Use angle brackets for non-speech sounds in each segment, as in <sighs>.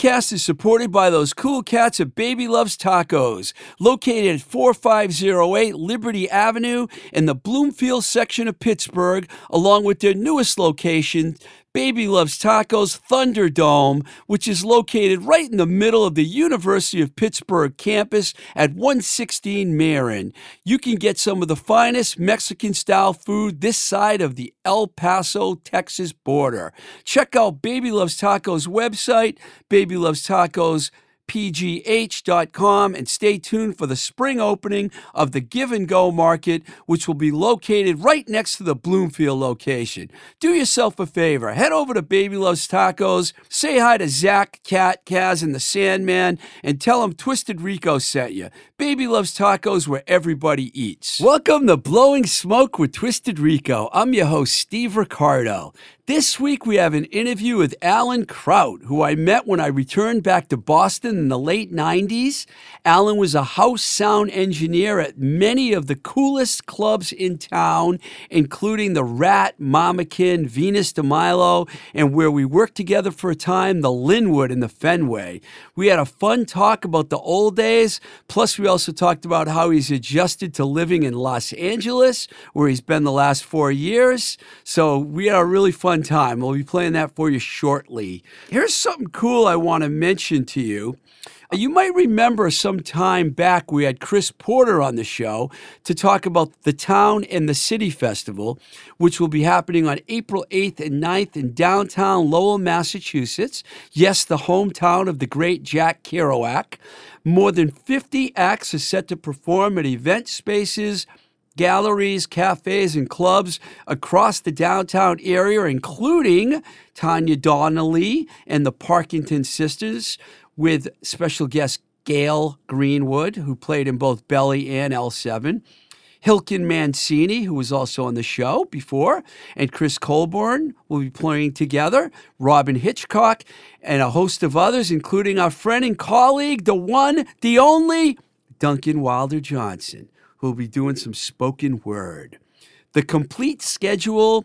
Podcast is supported by those cool cats at Baby Loves Tacos, located at 4508 Liberty Avenue in the Bloomfield section of Pittsburgh, along with their newest location, Baby Loves Tacos Thunderdome, which is located right in the middle of the University of Pittsburgh campus at 116 Marin. You can get some of the finest Mexican style food this side of the El Paso, Texas border. Check out Baby Loves Tacos website, Baby Loves Tacos pgh.com and stay tuned for the spring opening of the Give and Go Market, which will be located right next to the Bloomfield location. Do yourself a favor, head over to Baby Loves Tacos, say hi to Zach, Cat, Kaz, and the Sandman, and tell them Twisted Rico sent you. Baby Loves Tacos where everybody eats. Welcome to Blowing Smoke with Twisted Rico. I'm your host, Steve Ricardo. This week we have an interview with Alan Kraut, who I met when I returned back to Boston in the late 90s. Alan was a house sound engineer at many of the coolest clubs in town, including the Rat, Mama Kin, Venus de Milo, and where we worked together for a time, the Linwood and the Fenway. We had a fun talk about the old days, plus we also talked about how he's adjusted to living in Los Angeles, where he's been the last four years. So we had a really fun time. We'll be playing that for you shortly. Here's something cool I want to mention to you. You might remember some time back we had Chris Porter on the show to talk about the Town and the City Festival, which will be happening on April 8th and 9th in downtown Lowell, Massachusetts. Yes, the hometown of the great Jack Kerouac. More than 50 acts are set to perform at event spaces, galleries, cafes, and clubs across the downtown area, including Tanya Donelly and the Parkington Sisters, with special guest Gail Greenwood, who played in both Belly and L7. Hilken Mancini, who was also on the show before, and Chris Colborn will be playing together, Robyn Hitchcock, and a host of others, including our friend and colleague, the one, the only, Duncan Wilder Johnson, who will be doing some spoken word. The complete schedule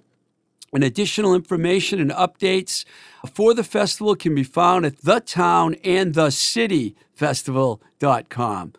and additional information and updates for the festival can be found at the town and the city festival.com.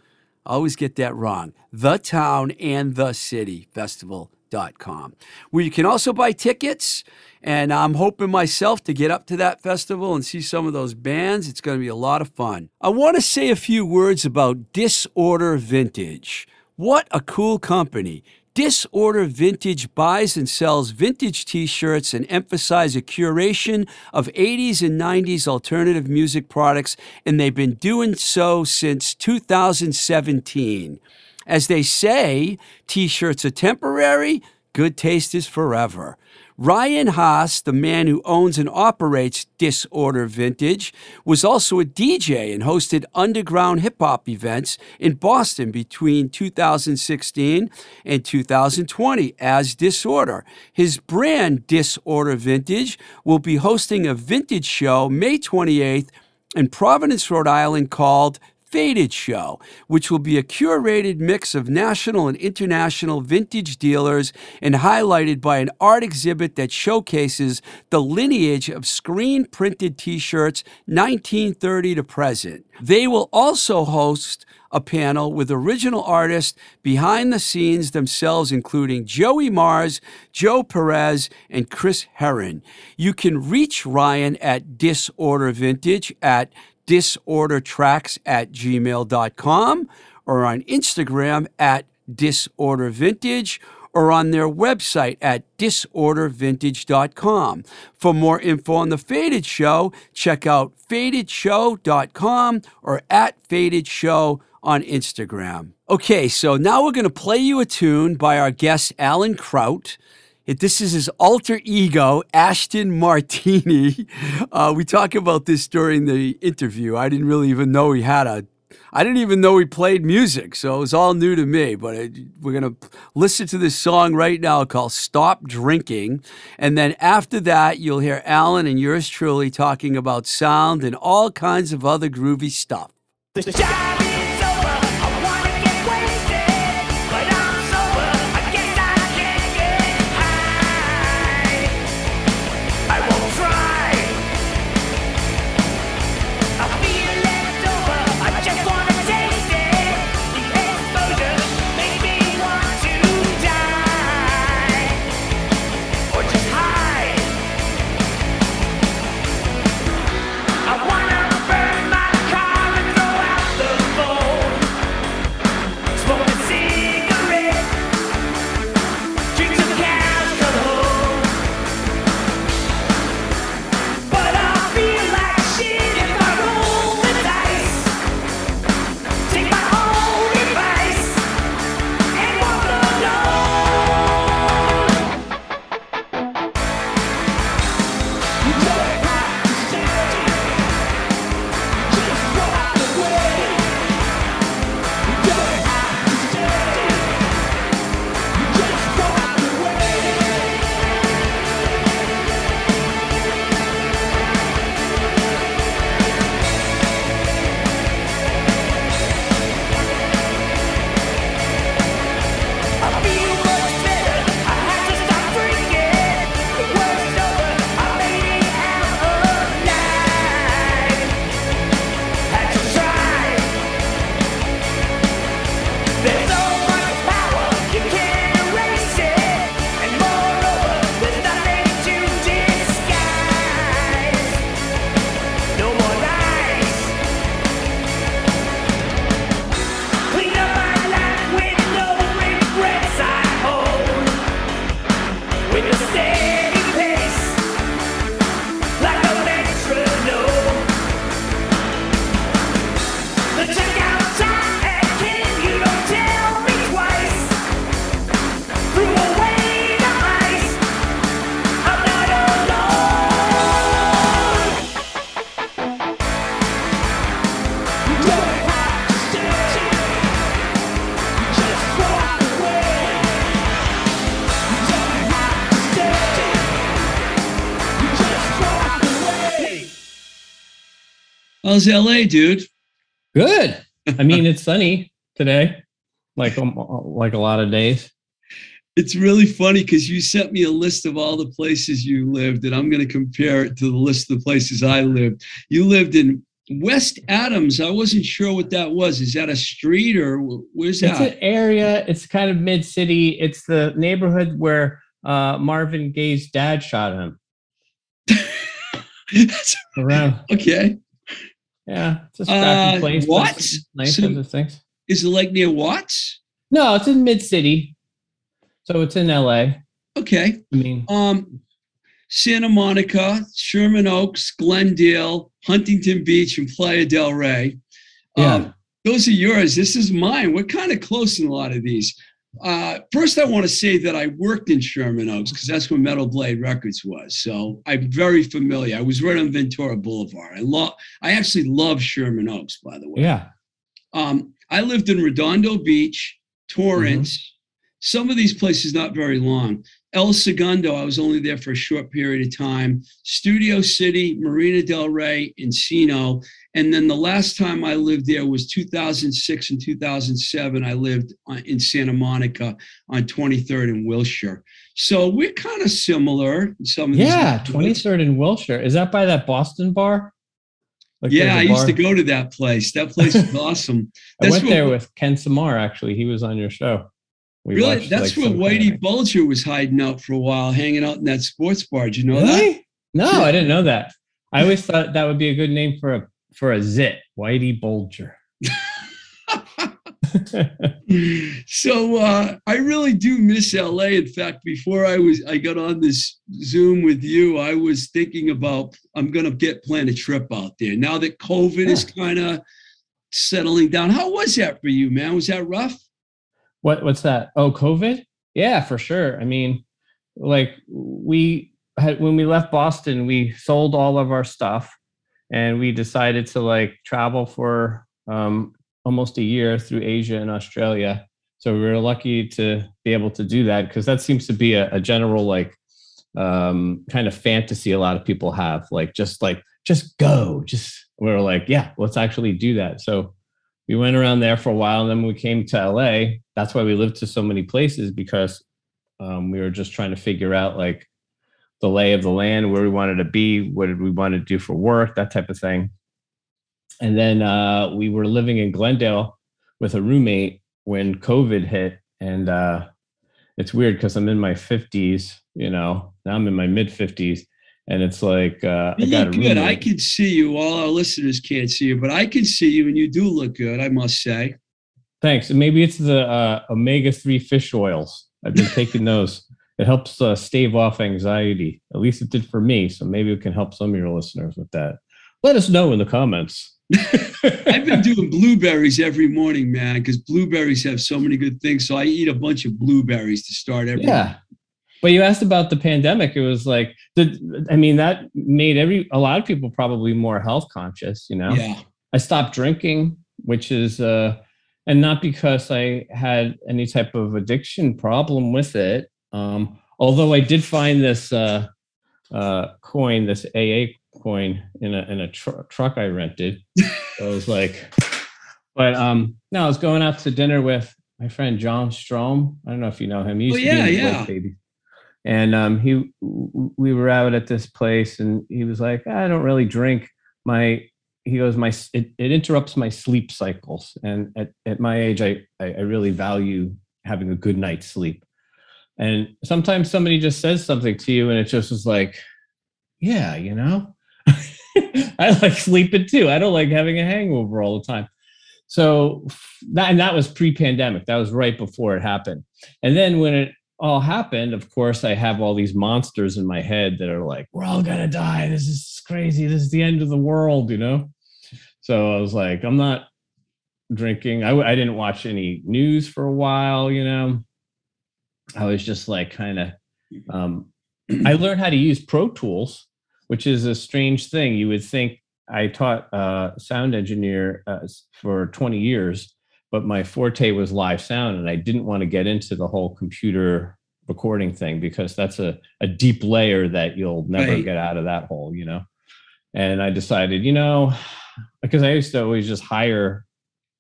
Always get that wrong. The town and the city festival.com. Where you can also buy tickets. And I'm hoping myself to get up to that festival and see some of those bands. It's going to be a lot of fun. I want to say a few words about Disorder Vintage. What a cool company. Disorder Vintage buys and sells vintage t shirts and emphasize a curation of 80s and 90s alternative music products, and they've been doing so since 2017. As they say, t shirts are temporary, good taste is forever. Ryan Haas, the man who owns and operates Disorder Vintage, was also a DJ and hosted underground hip hop events in Boston between 2016 and 2020 as Disorder. His brand, Disorder Vintage, will be hosting a vintage show May 28th in Providence, Rhode Island called Faded Show, which will be a curated mix of national and international vintage dealers and highlighted by an art exhibit that showcases the lineage of screen printed t shirts 1930 to present. They will also host a panel with original artists behind the scenes themselves, including Joey Mars, Joe Perez, and Chris Herron. You can reach Ryan at Disorder Vintage at disordertracks at gmail.com or on Instagram at disordervintage or on their website at disordervintage.com. For more info on The Faded Show, check out fadedshow.com or at Faded Show on Instagram. Okay, so now we're going to play you a tune by our guest Alan Kraut. It, this is his alter ego, Ashton Martini. <laughs> Uh, we talk about this during the interview. I didn't really even know he had a. I didn't even know he played music, so it was all new to me. But it, we're gonna listen to this song right now called "Stop Drinking," and then after that, you'll hear Alan and yours truly talking about sound and all kinds of other groovy stuff. How's LA, dude? Good. I mean, it's sunny today, like um, like a lot of days. It's really funny because you sent me a list of all the places you lived, and I'm going to compare it to the list of the places I lived. You lived in West Adams. I wasn't sure what that was. Is that a street or where's that? It's an area. It's kind of mid city. It's the neighborhood where uh, Marvin Gaye's dad shot him. <laughs> around. Okay. Yeah, it's a scrappy uh, place. Watts? Nice so, things. Is it like near Watts? No, it's in mid city. So it's in LA. Okay. I mean, um, Santa Monica, Sherman Oaks, Glendale, Huntington Beach, and Playa del Rey. Yeah. Um, those are yours. This is mine. We're kind of close in a lot of these. Uh, first, I want to say that I worked in Sherman Oaks because that's where Metal Blade Records was. So I'm very familiar. I was right on Ventura Boulevard. I love. I actually love Sherman Oaks, by the way. Yeah. Um, I lived in Redondo Beach, Torrance, mm-hmm. Some of these places not very long. El Segundo, I was only there for a short period of time. Studio City, Marina Del Rey, Encino. And then the last time I lived there was 2006 and 2007. I lived uh, in Santa Monica on 23rd and Wilshire. So we're kind of similar. some of yeah, 23rd and Wilshire. Is that by that Boston bar? Like yeah, I used to go to that place. That place is <laughs> awesome. That's I went there with Ken Samar. Actually, he was on your show. We really? That's like, where Whitey Bulger was hiding out for a while, hanging out in that sports bar. Did you know really? that? No, I didn't know that. I always <laughs> thought that would be a good name for a for a zit, Whitey Bulger. <laughs> so uh, I really do miss LA. In fact, before I was I got on this Zoom with you, I was thinking about I'm going to get plan a trip out there. Now that COVID yeah. is kind of settling down, how was that for you, man? Was that rough? What what's that? Oh, COVID? Yeah, for sure. I mean, like we had when we left Boston, we sold all of our stuff and we decided to like travel for um, almost a year through Asia and Australia. So we were lucky to be able to do that because that seems to be a, a general like um, kind of fantasy a lot of people have, like just like just go, just we are like, yeah, let's actually do that. So we went around there for a while and then we came to LA. That's why we lived to so many places because um, we were just trying to figure out like the lay of the land, where we wanted to be, what did we want to do for work, that type of thing. And then uh, we were living in Glendale with a roommate when COVID hit. And uh, it's weird because I'm in my 50s, you know, now I'm in my mid 50s and it's like uh, you I look good. I can see you. All our listeners can't see you, but I can see you, and you do look good. I must say. Thanks. Maybe it's the uh, omega three fish oils. I've been taking <laughs> those. It helps uh, stave off anxiety. At least it did for me. So maybe it can help some of your listeners with that. Let us know in the comments. <laughs> I've been doing blueberries every morning, man, because blueberries have so many good things. So I eat a bunch of blueberries to start every. Yeah, morning. But you asked about the pandemic. It was like, the, I mean, that made every a lot of people probably more health conscious. You know, yeah. I stopped drinking, which is, uh, and not because I had any type of addiction problem with it. Um, although I did find this uh, uh, coin, this AA coin, in a in a tr- truck I rented. so I was like, but um, no, I was going out to dinner with my friend John Strom. I don't know if you know him. He used oh, yeah, to be in yeah. Baby and um, he we were out at this place and he was like i don't really drink my he goes my it, it interrupts my sleep cycles and at, at my age I, I really value having a good night's sleep and sometimes somebody just says something to you and it just was like yeah you know <laughs> i like sleeping too i don't like having a hangover all the time so that and that was pre-pandemic that was right before it happened and then when it all happened, of course, I have all these monsters in my head that are like, we're all gonna die. This is crazy. This is the end of the world, you know? So I was like, I'm not drinking. I, I didn't watch any news for a while, you know? I was just like, kind of, um, I learned how to use Pro Tools, which is a strange thing. You would think I taught uh, sound engineer uh, for 20 years but my forte was live sound and i didn't want to get into the whole computer recording thing because that's a, a deep layer that you'll never right. get out of that hole you know and i decided you know because I used to always just hire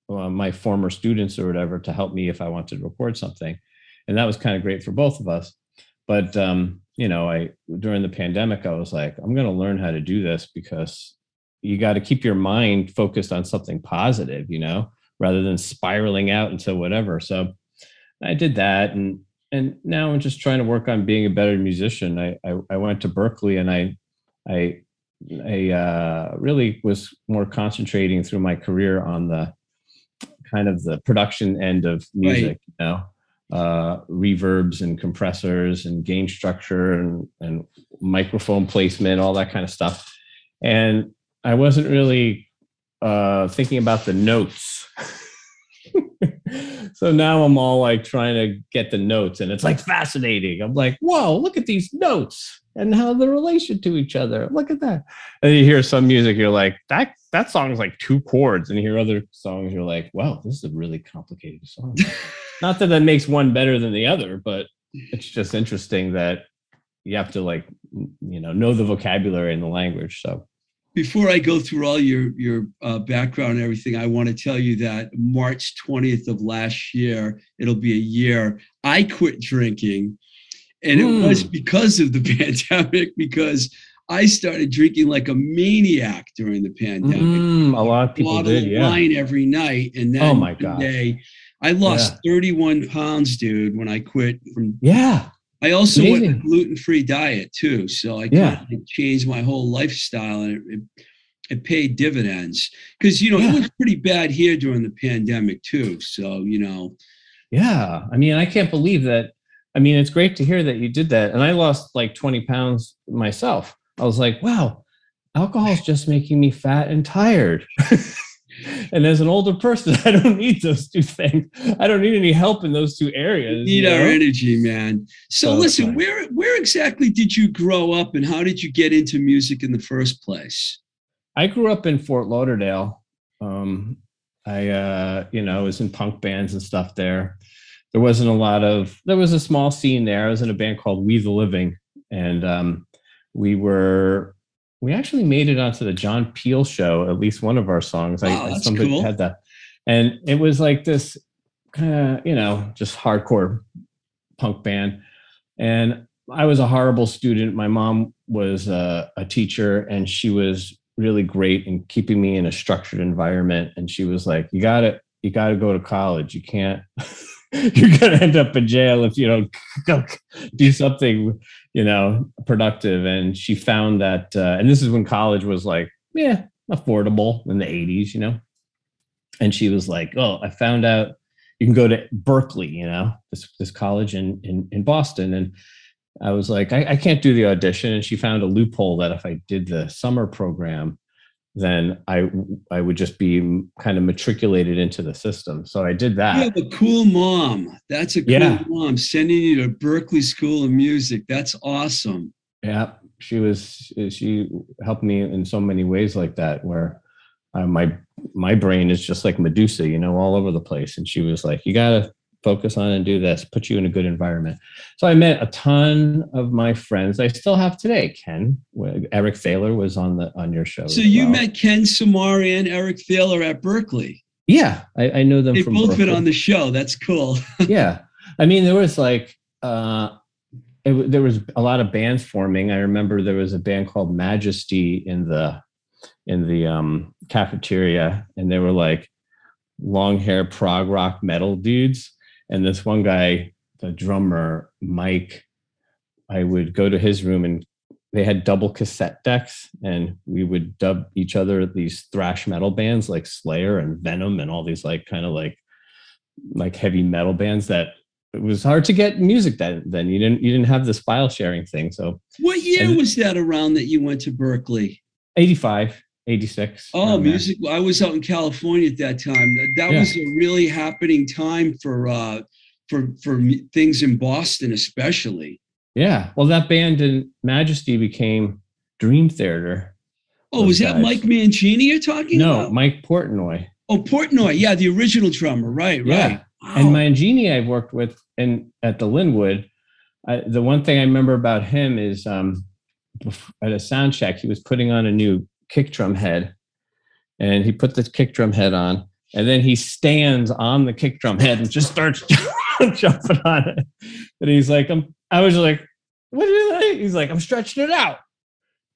uh, my former students or whatever to help me if I wanted to record something, and that was kind of great for both of us. But um, you know, I during the pandemic, I was like, I'm going to learn how to do this because you got to keep your mind focused on something positive, you know, rather than spiraling out into whatever. So I did that, and and now I'm just trying to work on being a better musician. I I, I went to Berklee, and I I I uh, really was more concentrating through my career on the kind of the production end of music, right. you know, uh, reverbs and compressors and gain structure and, and microphone placement, all that kind of stuff. And I wasn't really uh, thinking about the notes. <laughs> so now I'm all like trying to get the notes, and it's like fascinating. I'm like, whoa, look at these notes and how the relation to each other. Look at that. And you hear some music, you're like, that that song is like two chords. And you hear other songs, you're like, wow, this is a really complicated song. <laughs> Not that that makes one better than the other, but it's just interesting that you have to like, you know, know the vocabulary and the language. So before I go through all your your uh, background and everything, I want to tell you that March 20th of last year, it'll be a year. I quit drinking and mm. it was hmm. because of the <laughs> pandemic, because I started drinking like a maniac during the pandemic. Mm, a lot of people did, yeah. wine every night, and then oh my god, day, I lost yeah. 31 pounds, dude, when I quit from. Yeah. I also Amazing. went gluten free diet too, so I yeah. kind of changed my whole lifestyle, and it, it, it paid dividends because you know yeah. it was pretty bad here during the pandemic too. So you know. Yeah, I mean, I can't believe that I mean, it's great to hear that you did that. And I lost like 20 pounds myself. I was like, wow, alcohol is just making me fat and tired. <laughs> and as an older person, <laughs> I don't need those two things. I don't need any help in those two areas. You need our energy, man. So, so listen, where where exactly did you grow up and how did you get into music in the first place? I grew up in Fort Lauderdale. Um, I uh, you know, was in punk bands and stuff there there wasn't a lot of there was a small scene there. I was in a band called We the Living, and um, we were we actually made it onto the John Peel show. At least one of our songs. Wow, I, somebody cool. had that, and it was like this kind of you know just hardcore punk band. And I was a horrible student. My mom was a, a teacher, and she was really great in keeping me in a structured environment. And she was like, "You got to you got to go to college. You can't." <laughs> you're going to end up in jail if you don't <laughs> do something, you know, productive. And she found that, uh, and this is when college was like, yeah, affordable in the 80s, you know. And she was like, "Oh, I found out you can go to Berklee, you know, this this college in in, in Boston." And I was like, I, I can't do the audition. And she found a loophole that if I did the summer program, then I I would just be kind of matriculated into the system. So I did that. You have a cool mom. That's a cool yeah. mom sending you to Berklee School of Music. That's awesome. Yeah, she was. She helped me in so many ways like that. Where uh, my my brain is just like Medusa, you know, all over the place. And she was like, "You gotta focus on and do this, put you in a good environment. So I met a ton of my friends. I still have today. Ken, Eric Thaler was on the on your show. So you well. met Ken Samari and Eric Thaler at Berklee. Yeah, I, I know them. They from both Berklee. been on the show. That's cool. <laughs> yeah, I mean there was like uh, it, there was a lot of bands forming. I remember there was a band called Majesty in the in the um, cafeteria, and they were like long hair prog rock metal dudes and this one guy, the drummer, Mike, I would go to his room and they had double cassette decks and we would dub each other these thrash metal bands like Slayer and Venom and all these like kind of like like heavy metal bands that it was hard to get music then then. You didn't you didn't have this file sharing thing so. What year and, was that around that you went to Berklee? 85 86. Oh, music. There. I was out in California at that time. That, that yeah. was a really happening time for uh for for things in Boston especially. Yeah. Well, that band in Majesty became Dream Theater. Oh, was that guys. Mike Mangini you're talking about? no, about? Mike Portnoy. Oh, Portnoy. Yeah, the original drummer. Right, yeah. right. Wow. And Mangini I've worked with in at the Linwood. I, the one thing I remember about him is um, at a sound check, he was putting on a new kick drum head and he put the kick drum head on, and then he stands on the kick drum head and just starts <laughs> jumping on it. And he's like, I'm, I was like, what is that? He's like, I'm stretching it out.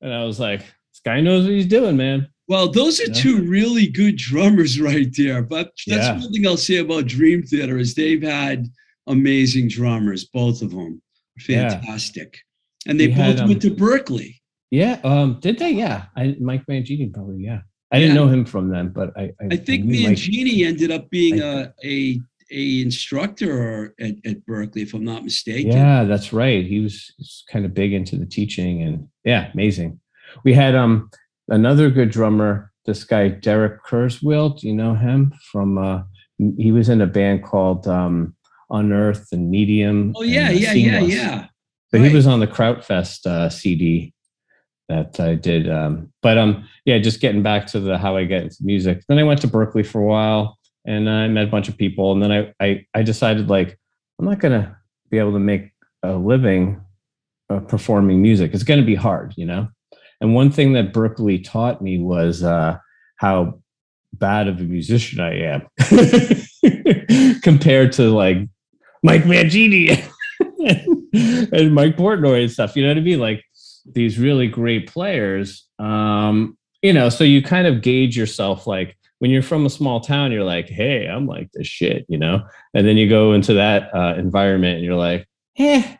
And I was like, this guy knows what he's doing, man. Well, those are Yeah. two really good drummers right there. But that's Yeah. one thing I'll say about Dream Theater is they've had amazing drummers, both of them. Yeah. Fantastic. And they We both had, um, went to Berklee. Yeah. Um, did they? Yeah. I Mike Mangini probably, yeah. I didn't Yeah. know him from them, but I I, I think knew Mike- Mangini ended up being a, a a instructor at, at Berklee, if I'm not mistaken. Yeah, that's right. He was, kind of big into the teaching and yeah, amazing. We had um another good drummer, this guy Derek Kerswill. Do you know him from uh he was in a band called um Unearth and Medium. Oh yeah, and, uh, yeah, yeah, Seemless. yeah. So Right. he was on the Krautfest uh, CD that I did. Um, but um, yeah, just getting back to the how I get into music. Then I went to Berklee for a while, and I met a bunch of people. And then I I, I decided like I'm not gonna be able to make a living uh, performing music. It's gonna be hard, you know. And one thing that Berklee taught me was uh, how bad of a musician I am <laughs> compared to like Mike Mangini <laughs> and Mike Portnoy and stuff. You know what I mean? Like these really great players. Um, you know, so you kind of gauge yourself like when you're from a small town, you're like, hey, I'm like this shit, you know? And then you go into that uh, environment and you're like, eh,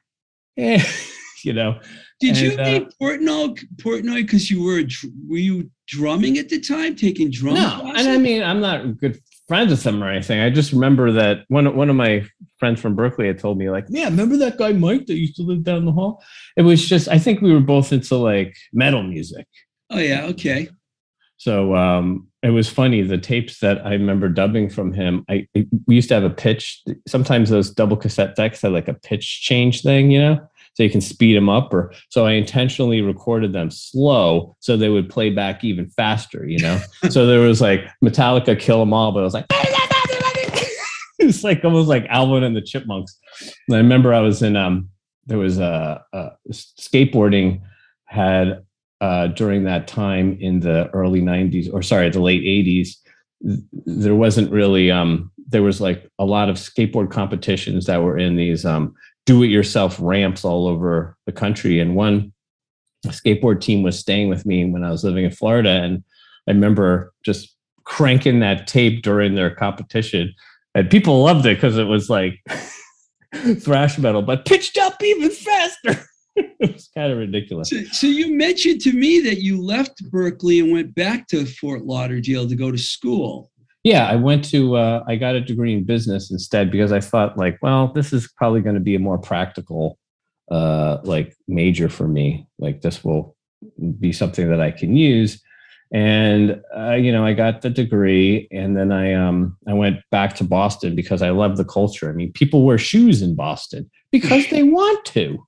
eh, <laughs> you know. Did you And, uh, meet Portnoy Portnoy because you were were you drumming at the time, taking drum No, classes? and I mean, I'm not good friends with them or anything. I just remember that one one of my friends from Berklee had told me, like, yeah, remember that guy Mike that used to live down the hall? It was just, I think we were both into like metal music. oh yeah, okay. So um, it was funny. The tapes that I remember dubbing from him, I we used to have a pitch. Sometimes those double cassette decks had like a pitch change thing, you know, so you can speed them up. Or so I intentionally recorded them slow so they would play back even faster, you know. <laughs> so there was like Metallica, Kill 'Em All, but <laughs> it was like. It's like almost like Alvin and the Chipmunks. And I remember I was in um there was a, a skateboarding had uh, during that time in the early 90s or sorry the late 80s th- there wasn't really um there was like a lot of skateboard competitions that were in these um do it yourself ramps all over the country. And one skateboard team was staying with me when I was living in Florida and I remember just cranking that tape during their competition. And people loved it because it was like <laughs> thrash metal but pitched up even faster. <laughs> It was kind of ridiculous. So, so you mentioned to me that you left Berklee and went back to Fort Lauderdale to go to school. Yeah, I went to uh, I got a degree in business instead because I thought like, well, this is probably going to be a more practical uh like major for me. Like this will be something that I can use. And uh, you know, I got the degree and then I um I went back to Boston because I love the culture. I mean, people wear shoes in Boston because they <laughs> want to.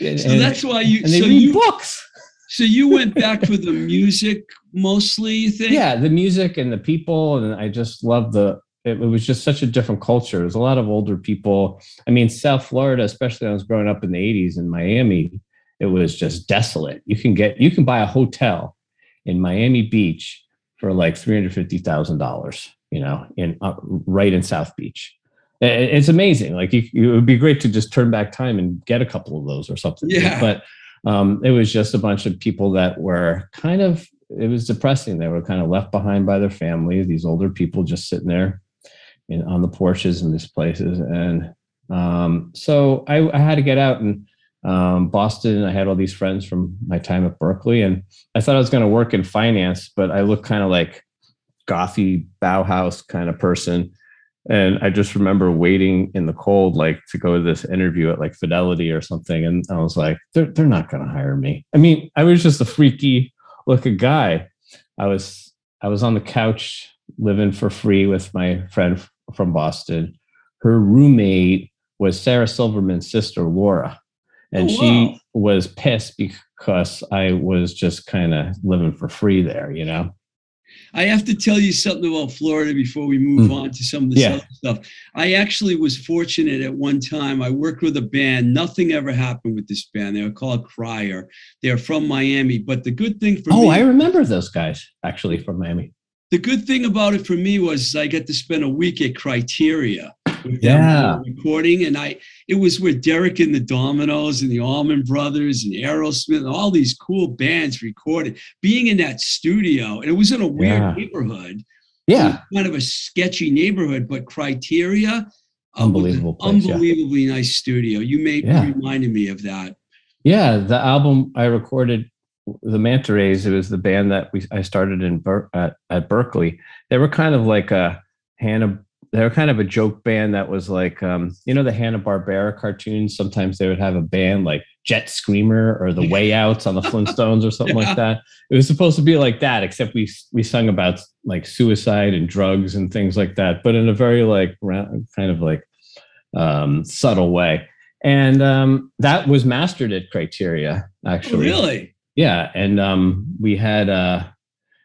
And, So that's why you. and they So read you. books. So you went back for the music mostly. You think? yeah the music and the people and i just love the it, it was just such a different culture there's a lot of older people i mean south florida especially when i was growing up in the 80s in miami it was just desolate you can get you can buy a hotel in miami beach for like $350000 you know in uh, right in south beach I- I- it's amazing like you, it would be great to just turn back time and get a couple of those or something Yeah. but um, it was just a bunch of people that were kind of it was depressing. They were kind of left behind by their families these older people just sitting there in, on the porches in these places. And um, so I, I had to get out and um, boston i had all these friends from my time at berklee and i thought i was going to work in finance but i looked kind of like gothy bauhaus kind of person and I just remember waiting in the cold, like to go to this interview at like Fidelity or something. And I was like, they're, they're not going to hire me. I mean, I was just a freaky looking guy. I was, I was on the couch living for free with my friend from Boston. Her roommate was Sarah Silverman's sister, Laura. And Oh, she wow. was pissed because I was just kind of living for free there, you know? I have to tell you something about Florida before we move Mm. on to some of the Yeah. other stuff. I actually was fortunate at one time. I worked with a band. Nothing ever happened with this band. They were called Crier. They're from Miami. But the good thing for Oh, me, I remember those guys actually from Miami. the good thing about it for me was I got to spend a week at Criteria. Yeah. recording, and I it was with Derek and the Dominoes and the Allman Brothers and Aerosmith and all these cool bands recorded. Being in that studio, and it was in a weird Yeah. neighborhood. Yeah. kind of a sketchy neighborhood, but Criteria, uh, Unbelievable place, yeah. unbelievably nice studio. You made Yeah. reminded me of that. Yeah, the album I recorded, the Manta Rays, it was the band that we I started in Ber- at, at Berklee. They were kind of like a Hannah. They were kind of a joke band that was like, um, you know, the Hanna Barbera cartoons. Sometimes they would have a band like Jet Screamer or the Way <laughs> Outs on the Flintstones or something Yeah. like that. It was supposed to be like that, except we we sung about like suicide and drugs and things like that, but in a very like kind of like um, subtle way and um, that was mastered at criteria Oh, actually really? yeah and um, we had uh,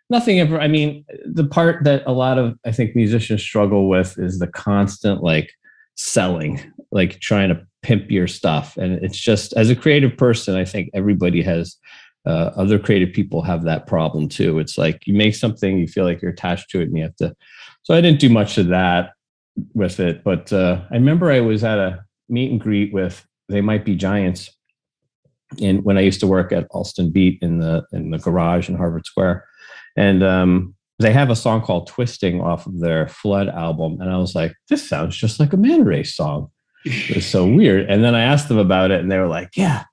nothing ever i mean the part that a lot of i think musicians struggle with is the constant like selling like trying to pimp your stuff. And it's just as a creative person i think everybody has uh, other creative people have that problem too. It's like you make something you feel like you're attached to it and you have to so i didn't do much of that with it. But uh, i remember i was at a meet and greet with they might be giants and when I used to work at Allston Beat in the in the garage in Harvard Square, and um, they have a song called "Twisting" off of their Flood album, and I was like, "This sounds just like a Man Race song." It was so <laughs> weird. And then I asked them about it, and they were like, "Yeah."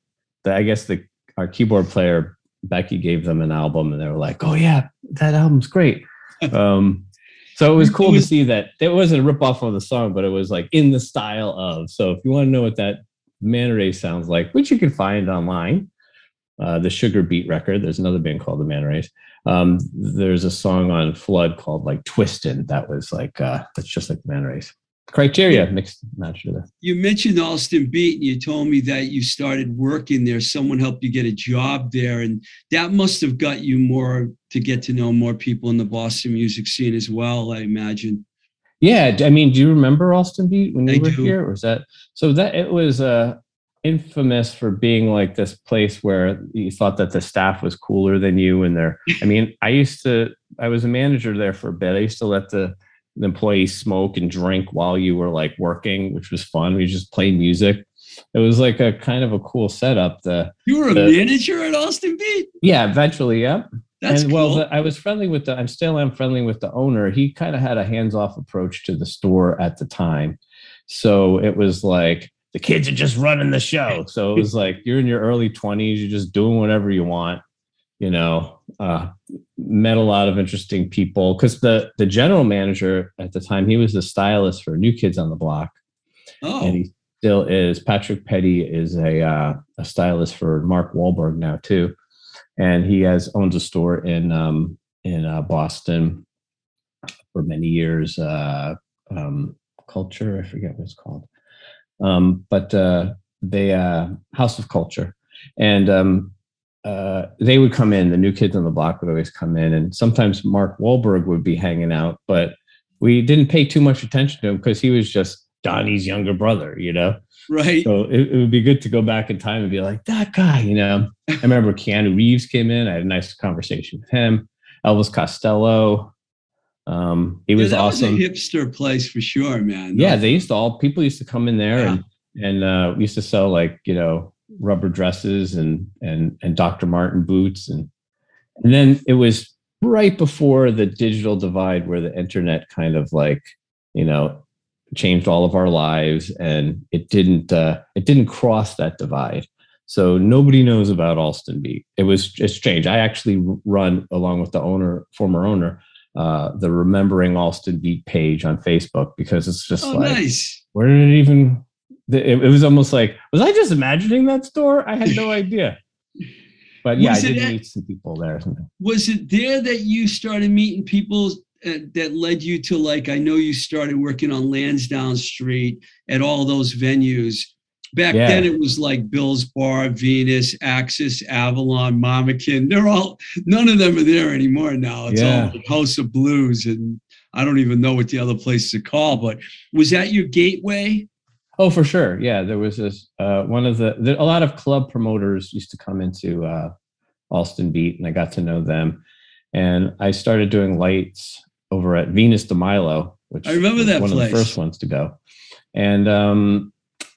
I guess the our keyboard player Becky gave them an album, and they were like, "Oh yeah, that album's great." <laughs> Um, so it was cool to see that it wasn't a rip off of the song, but it was like in the style of. So if you want to know what that Man Ray sounds like, which you can find online, uh, the Sugar Beat record. There's another band called the Man Rays. Um, there's a song on Flood called like Twistin' that was like uh, that's just like the Man Rays. Criteria mixed match together. You mentioned Allston Beat, and you told me that you started working there. Someone helped you get a job there, and that must have got you more to get to know more people in the Boston music scene as well. I imagine. Yeah, I mean, do you remember Allston Beat when you I were do. here? Or was that so? That it was uh, infamous for being like this place where you thought that the staff was cooler than you, and they're. I mean, I used to. I was a manager there for a bit. I used to let the, the employees smoke and drink while you were like working, which was fun. We just played music. It was like a kind of a cool setup. The You were a The- manager at Allston Beat. yeah, eventually, yeah. That's and cool. well, the, I was friendly with the. I'm still am friendly with the owner. He kind of had a hands-off approach to the store at the time, so it was like the kids are just running the show. So it was like you're in your early 20s, you're just doing whatever you want. You know, uh, met a lot of interesting people because the the general manager at the time he was the stylist for New Kids on the Block, oh, and he still is. Patrick Petty is a uh, a stylist for Mark Wahlberg now too, and he has owns a store in um, in uh, Boston for many years. Uh, um, Culture, I forget what it's called, um, but uh, they uh, House of Culture, and um, uh, they would come in. The new kids on the block would always come in, and sometimes Mark Wahlberg would be hanging out, but we didn't pay too much attention to him because he was just Donnie's younger brother, you know. right. So it, it would be good to go back in time and be like that guy, you know. <laughs> I remember Keanu Reeves came in. I had a nice conversation with him. Elvis Costello. Um, he Yeah, was awesome. was a hipster place for sure, man. yeah, they used to all people used to come in there Yeah. and and uh, we used to sell like you know rubber dresses and and and Dr. Martin boots and and then it was right before the digital divide where the internet kind of like you know changed all of our lives and it didn't uh, it didn't cross that divide so nobody knows about Allston Beat. It was it's strange. I actually run along with the owner, former owner, uh, the Remembering Allston Beat page on Facebook because it's just Oh, like nice. where did it even? It, it was almost like was I just imagining that store? I had no <laughs> idea. But yeah, Was I did at- meet some people there. Was it there that you started meeting people uh, that led you to like? I know you started working on Lansdowne Street at all those venues. Back Yeah. then, it was like Bill's Bar, Venus, Axis, Avalon, Mama Kin. They're all none of them are there anymore now. It's Yeah. all like House of Blues, and I don't even know what the other places are called. But was that your gateway? Oh, for sure. Yeah, there was this uh, one of the, the a lot of club promoters used to come into uh, Allston Beat, and I got to know them. and I started doing lights over at Venus de Milo, which I remember was that one place. of the first ones to go. And um,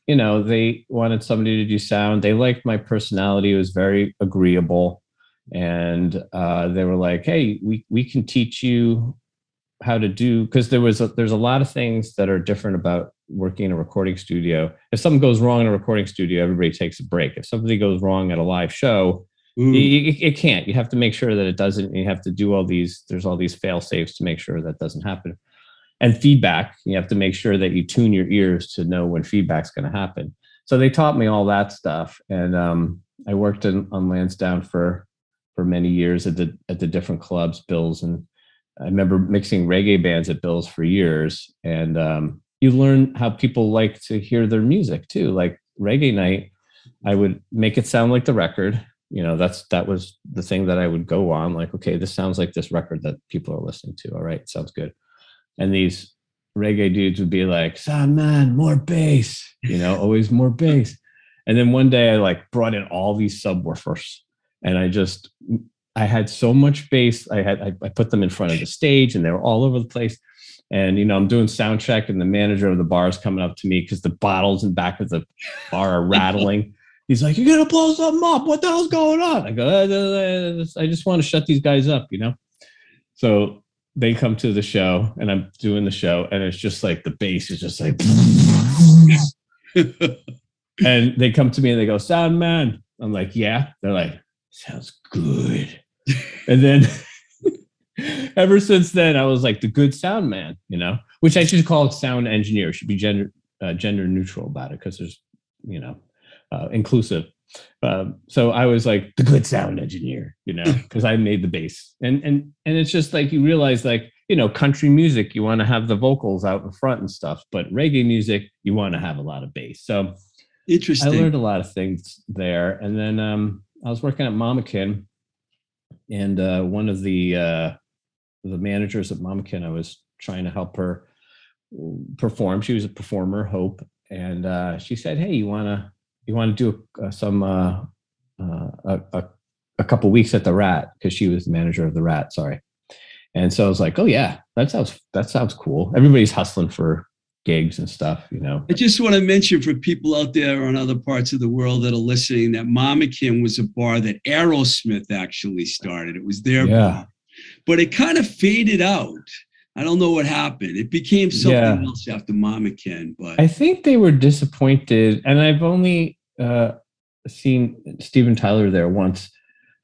you know, they wanted somebody to do sound. They liked my personality; it was very agreeable, and uh, they were like, "Hey, we we can teach you how to do because there was a, there's a lot of things that are different about working in a recording studio. If something goes wrong in a recording studio, everybody takes a break. If something goes wrong at a live show, it, it can't. You have to make sure that it doesn't. You have to do all these. There's all these fail safes to make sure that doesn't happen. And feedback. You have to make sure that you tune your ears to know when feedback's going to happen. So they taught me all that stuff, and um, I worked in, on Lansdowne for for many years at the at the different clubs, Bills, and I remember mixing reggae bands at Bills for years. And um, you learn how people like to hear their music too. Like reggae night, I would make it sound like the record you know that's that was the thing that i would go on like okay this sounds like this record that people are listening to all right sounds good and these reggae dudes would be like sound man more bass you know always more bass and then one day i like brought in all these subwoofers and i just i had so much bass i had I, I put them in front of the stage and they were all over the place and you know i'm doing sound check and the manager of the bar is coming up to me because the bottles in back of the bar are rattling <laughs> he's like, "You're gonna blow something up. What the hell's going on?" I go, "Uh, "I just want to shut these guys up," you know. So they come to the show, and I'm doing the show, and it's just like the bass is just like, <laughs> and they come to me and they go, "Sound man." I'm like, "Yeah." They're like, "Sounds good," and then. <laughs> Ever since then, I was like the good sound man, you know, which I should call sound engineer. Should be gender uh, gender neutral about it because there's, you know, uh, inclusive. Um, so I was like the good sound engineer, you know, <laughs> because I made the bass, and and and it's just like you realize, like you know, country music, you want to have the vocals out in front and stuff, but reggae music, you want to have a lot of bass. So Interesting. I learned a lot of things there, and then um, I was working at Mama Kin, and uh, one of the uh, the managers at Mama Kin, I was trying to help her perform. She was a performer, Hope, and uh, she said, "Hey, you wanna you want to do uh, some uh, uh, a, a, a couple weeks at the Rat because she was the manager of the Rat. Sorry, and so I was like, oh yeah, that sounds that sounds cool. Everybody's hustling for gigs and stuff, you know. I just want to mention for people out there on other parts of the world that are listening that Mama Kin was a bar that Aerosmith actually started. It was their Yeah. bar, but it kind of faded out. I don't know what happened. It became something Yeah. else after Mama Kin, but I think they were disappointed, and I've only uh, seen Steven Tyler there once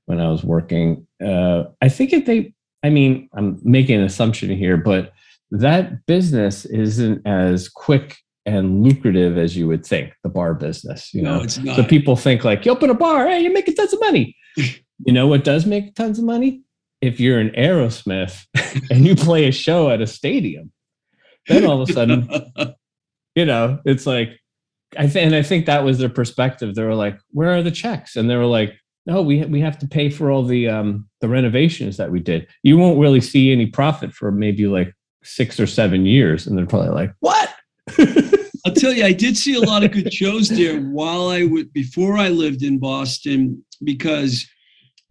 when I was working. Uh, I think if they, I mean, I'm making an assumption here, but that business isn't as quick and lucrative as you would think. The bar business, you no, know. it's not. So people think like, you open a bar, hey, you're making tons of money. <laughs> you know what does make tons of money? If you're an Aerosmith <laughs> and you play a show at a stadium, then all of a sudden <laughs> you know, it's like I think, and I think that was their perspective. They were like, "Where are the checks?" And they were like, "No, we we have to pay for all the um the renovations that we did. You won't really see any profit for maybe like six or seven years." And they're probably like, "What?" <laughs> I'll tell you, I did see a lot of good shows there while I would before I lived in Boston because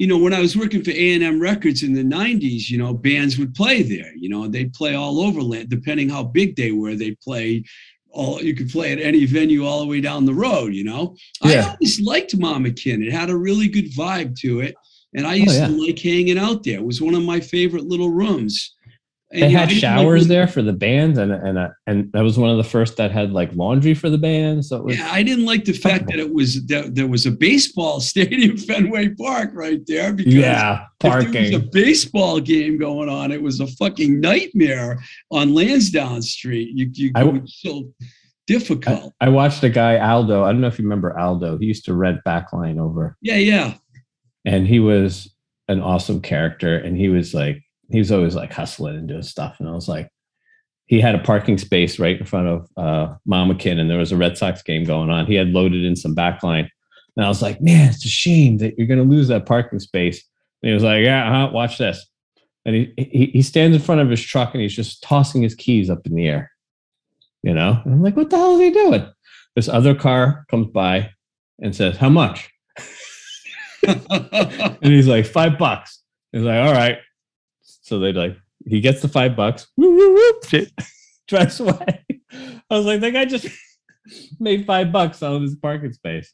you know when I was working for A&M Records in the 90s, you know, bands would play there, you know, they'd play all over land depending how big they were, they'd play all you could play at any venue all the way down the road, you know. I Yeah. always liked Mama Kin. It had a really good vibe to it. And I oh, used yeah. to like hanging out there. It was one of my favorite little rooms. They know, had I like showers there for the bands, and and uh, and that was one of the first that had like laundry for the bands. So it was, Yeah, I didn't like the fact that it was that there was a baseball <laughs> stadium, Fenway Park, right there. Because yeah, if there was a baseball game going on, it was a fucking nightmare on Lansdowne Street. You, you I it was so difficult. I watched a guy Aldo. I don't know if you remember Aldo. He used to rent backline over. yeah, yeah. and he was an awesome character and he was like he was always like hustling and doing stuff and i was like he had a parking space right in front of uh Mama Kin and there was a red sox game going on. He had loaded in some backline and i was like man it's a shame that you're going to lose that parking space. And he was like yeah uh-huh, watch this. And he, he he stands in front of his truck and he's just tossing his keys up in the air you know? And i'm like what the hell is he doing? This other car comes by and says how much? <laughs> And he's like, five bucks. He's like, all right. So they like he gets the five bucks, woo, woo, shit, <laughs> drives away. I was like, that guy just <laughs> made five bucks out of his parking space.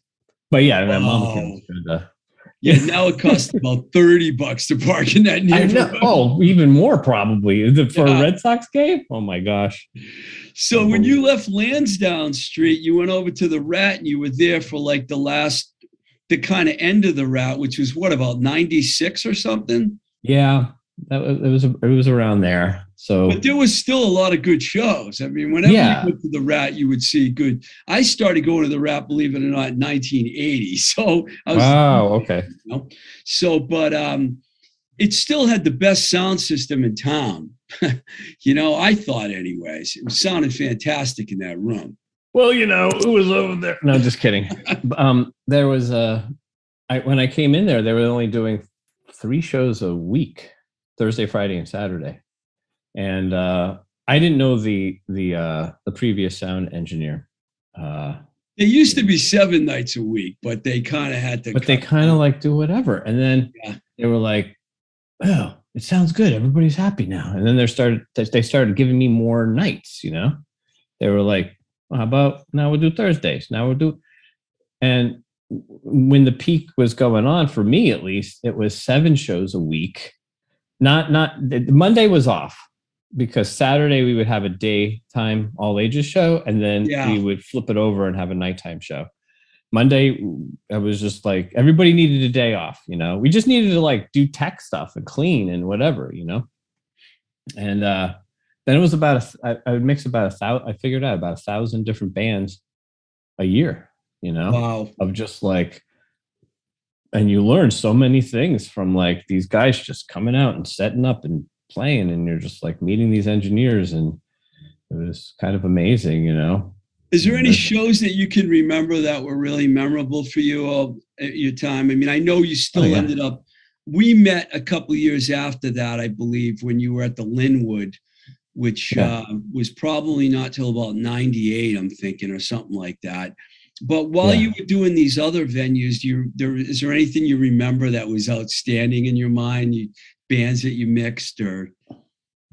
But yeah, my mom uh, Yeah, now it costs about <laughs> 30 bucks to park in that neighborhood. Oh, even more probably Is it for Yeah. a Red Sox game. Oh my gosh! So when you left Lansdowne Street, you went over to the Rat and you were there for like the last, the kind of end of the route, which was what about 96 or something? Yeah, that was it was it was around there. So But there was still a lot of good shows. I mean, whenever Yeah. you went to the Rat, you would see good. I started going to the Rat, believe it or not, in 1980. <laughs> So I was wow, okay. you know? So, but um, it still had the best sound system in town. <laughs> you know, I thought, anyways, it was sounded fantastic in that room. Well, you know, who was over there? No, just kidding. um, there was a I, when I came in there, they were only doing three shows a week, Thursday, Friday, and Saturday, and uh, I didn't know the the uh, the previous sound engineer. Uh, It used to be seven nights a week, but they kind of had to. but they kind of like do whatever. And then Yeah. they were like, "Oh, it sounds good. Everybody's happy now." And then they started they started giving me more nights. You know, they were like, well, "How about now we'll do Thursdays? Now we'll do," and when the peak was going on for me at least, it was seven shows a week. Not not the- Monday was off because Saturday we would have a daytime all ages show, and then Yeah. we would flip it over and have a nighttime show. Monday, I was just like everybody needed a day off. You know, we just needed to like do tech stuff and clean and whatever. You know, and uh, then it was about a, I, I would mix about a thousand. I figured out about a thousand different bands a year. You know, Wow. of just like and you learn so many things from like these guys just coming out and setting up and playing and you're just like meeting these engineers and it was kind of amazing you know Is there any shows that you can remember that were really memorable for you all at your time? I mean, I know you still Oh, yeah. ended up. We met a couple of years after that, I believe, when you were at the Linwood, which Yeah. uh, was probably not till about '98, I'm thinking, or something like that. But while Yeah. you were doing these other venues, do you there is there anything you remember that was outstanding in your mind? You, bands that you mixed, or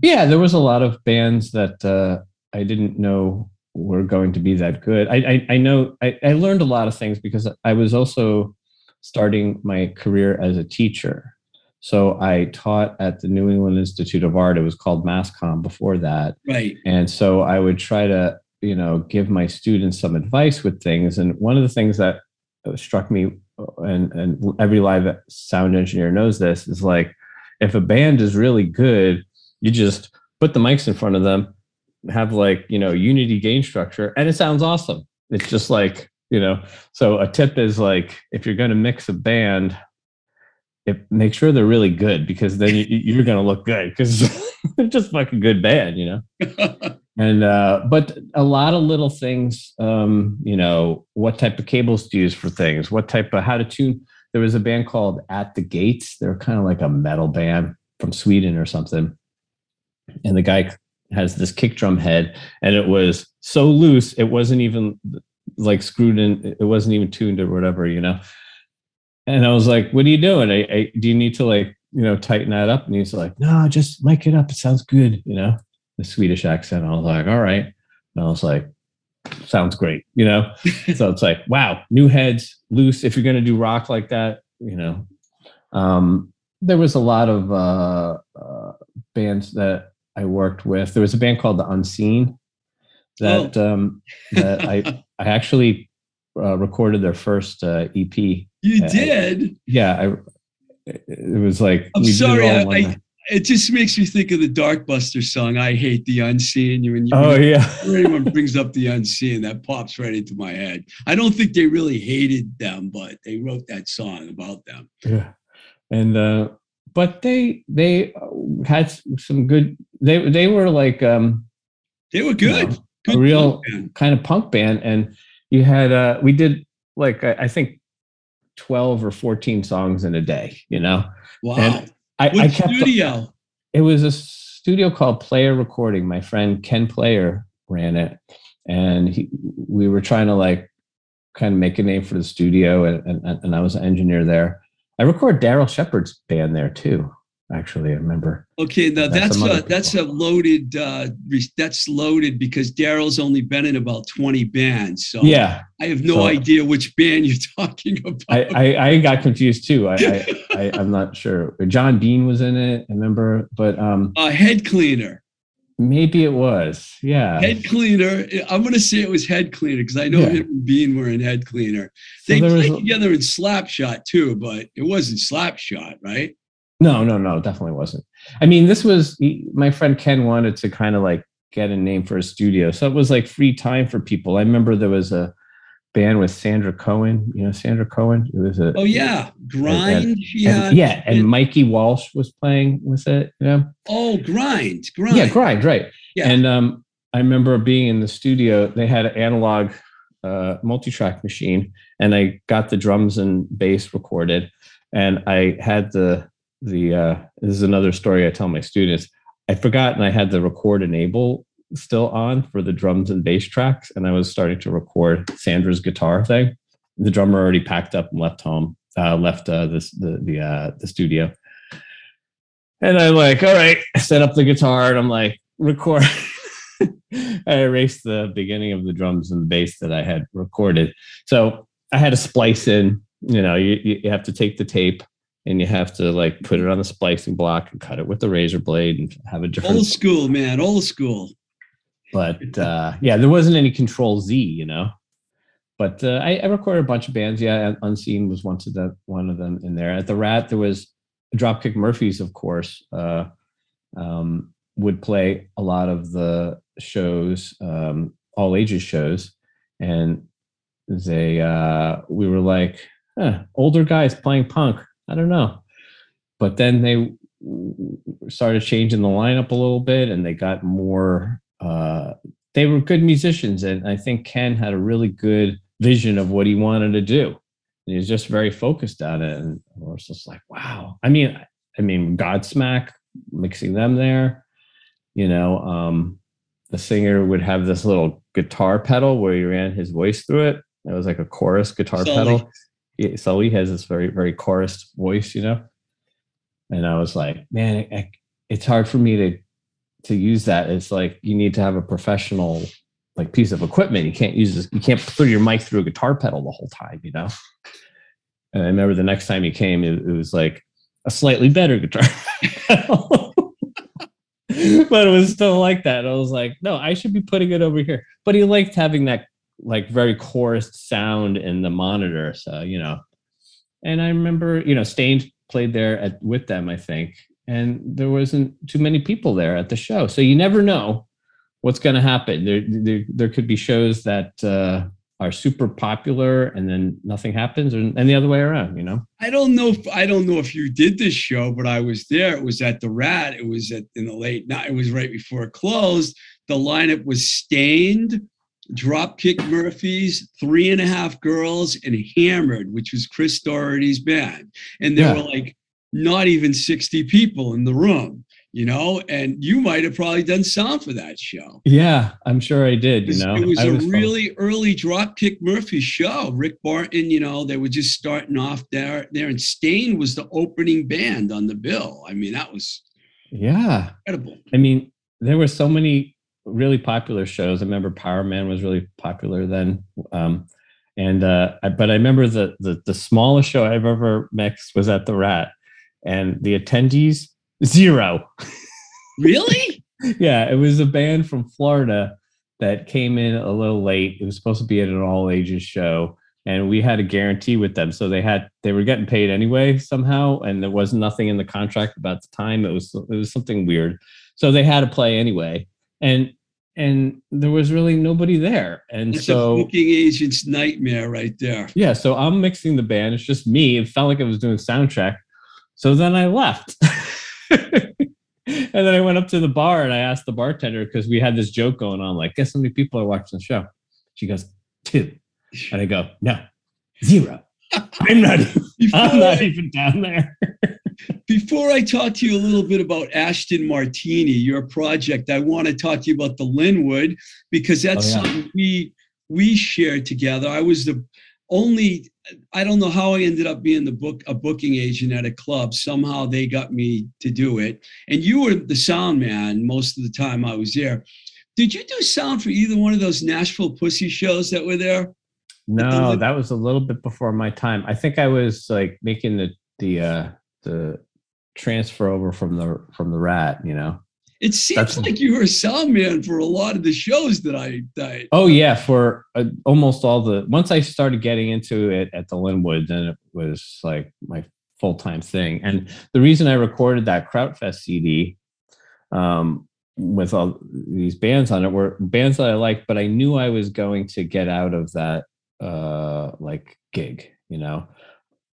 yeah there was a lot of bands that uh, i didn't know were going to be that good i i, I know I, I learned a lot of things because i was also starting my career as a teacher so i taught at the new england institute of art it was called masscom before that right? and so i would try to you know give my students some advice with things. And one of the things that struck me and and every live sound engineer knows this is like if a band is really good you just put the mics in front of them have like you know unity gain structure and it sounds awesome. It's just like you know so a tip is like if you're going to mix a band if, make sure they're really good because then you, you're going to look good because <laughs> they're just fucking good band you know <laughs> and uh but a lot of little things um you know what type of cables to use for things what type of how to tune. There was a band called at the gates. They're kind of like a metal band from sweden or something. And the guy has this kick drum head and it was so loose it wasn't even like screwed in it wasn't even tuned or whatever you know? And i was like what are you doing? I, I, do you need to like you know tighten that up? And he's like no just mic it up. It sounds good you know the Swedish accent. I was like, all right. And I was like, sounds great, you know? <laughs> so it's like, wow, new heads, loose. If you're going to do rock like that, you know, um, there was a lot of uh, uh, bands that I worked with. There was a band called The Unseen that um, that I <laughs> I actually uh, recorded their first uh, EP. You did. Yeah, I. It was like I'm we did it sorry, I- in one I- night. It just makes me think of the Darkbuster song. I hate the unseen. You and you. oh yeah. <laughs> Anyone brings up the unseen, that pops right into my head. I don't think they really hated them, but they wrote that song about them. Yeah, and uh, but they they uh, had some good. They they were like um, They were you good. know, good a real kind of punk band, and you had uh, we did like I, I think twelve or fourteen songs in a day. You know, Wow. and I, what I kept studio? it was a studio called Player Recording. My friend Ken Player ran it, and he, we were trying to like kind of make a name for the studio, and, and, and I was an engineer there. I record Daryl Shepard's band there too. Actually, I remember. Okay, now That's a, that's a loaded. Uh, re- that's loaded because Daryl's only been in about twenty bands, so Yeah, I have no So- idea which band you're <laughs> talking about. I, I, I got confused too. I, I, <laughs> I I'm not sure. John Bean was in it. I remember, but um, uh, head cleaner. maybe it was. Yeah. Head cleaner. I'm gonna say it was head cleaner because I know Yeah. him and Bean were in head cleaner. They was played a- together in Slapshot too, but it wasn't Slapshot, right? No, no, no, definitely wasn't. I mean, this was he, my friend Ken wanted to kind of like get a name for a studio, so it was like free time for people. I remember there was a band with Sandra Cohen. You know Sandra Cohen? It was a Oh yeah, grind. she and- had. yeah, and Mikey Walsh was playing with it. You know? Oh, grind, grind. Yeah, grind, right? Yeah. And um, I remember being in the studio. They had an analog uh, multi-track machine, and I got the drums and bass recorded, and I had the the. Uh, this is another story I tell my students. I forgot, and I had the record enable still on for the drums and bass tracks, and I was starting to record Sandra's guitar thing. The drummer already packed up and left home, uh, left uh, this the the uh, the studio. And I'm like, all right, set up the guitar and I'm like, record. <laughs> I erased the beginning of the drums and the bass that I had recorded. So I had to splice in, you know, you, you have to take the tape and you have to like put it on the splicing block and cut it with the razor blade and have a different. Old school, man. Old school. But uh, yeah, there wasn't any control Z, you know. But uh, I, I recorded a bunch of bands. Yeah, Unseen was one of the one of them in there. At the Rat, there was Dropkick Murphys, of course, uh, um, would play a lot of the shows, um, all ages shows, and they uh, we were like, older guys playing punk. I don't know, but then they started changing the lineup a little bit, and they got more. Uh, they were good musicians, and I think Ken had a really good vision of what he wanted to do. And he was just very focused on it, and I was just like, wow. I mean, I mean, Godsmack mixing them there. You know, um, the singer would have this little guitar pedal where he ran his voice through it. It was like a chorus guitar Sully. pedal. Yeah, Sully has this very, very chorus voice, you know. And I was like, man, I, it's hard for me to to use that. It's like you need to have a professional like piece of equipment. You can't use this. You can't put your mic through a guitar pedal the whole time, you know. And I remember the next time he came, it, it was like a slightly better guitar <laughs> pedal. <laughs> but it was still like that. I was like, no, I should be putting it over here. But he liked having that like very chorused sound in the monitor. So, you know. And I remember, you know, Staind played there at, with them, I think. And there wasn't too many people there at the show. So you never know what's going to happen. There, there, there could be shows that uh, are super popular and then nothing happens, or, and the other way around, you know? I don't know if I don't know if you did this show, but I was there. It was at the Rat. It was at in the late night. It was right before it closed. The lineup was Staind, Dropkick Murphys, Three and a Half Girls, and Hammered, which was Chris Doherty's band. And there Yeah. were like not even 60 people in the room, you know, and you might have probably done sound for that show. Yeah, I'm sure I did, you know? it was I a really early Dropkick Murphy show. Rick Barton, you know, they were just starting off there. There, and Staind was the opening band on the bill. I mean, that was yeah. incredible. I mean, there were so many really popular shows. I remember Power Man was really popular then. Um, and uh, I, but I remember the, the the smallest show I've ever mixed was at the Rat, and the attendees zero. Really? <laughs> yeah, it was a band from Florida that came in a little late. It was supposed to be at an all ages show, and we had a guarantee with them, so they had they were getting paid anyway somehow, and there was nothing in the contract about the time. It was it was something weird, so they had to play anyway, and and there was really nobody there, and That's a so. booking agent's nightmare right there. Yeah, so I'm mixing the band. It's just me. It felt like I was doing sound check. So then I left. <laughs> and then I went up to the bar and I asked the bartender because we had this joke going on, like, guess how many people are watching the show? She goes, two. And I go, no, zero. <laughs> I'm not even, I'm not even down there. <laughs> before I talk to you a little bit about Ashton Martini, your project, I want to talk to you about the Linwood because that's Oh, yeah. something we we shared together. I was the only I don't know how I ended up being the book a booking agent at a club. Somehow they got me to do it. And you were the sound man most of the time I was there. Did you do sound for either one of those Nashville Pussy shows that were there? No, that was a little bit before my time. I think I was like making the the uh the transfer over from the from the rat, you know. It seems That's, like you were a sound man for a lot of the shows that I. That oh yeah, for uh, almost all the. Once I started getting into it at the Linwood, then it was like my full time thing. And the reason I recorded that Krautfest CD um, with all these bands on it were bands that I liked, but I knew I was going to get out of that uh, like gig. You know,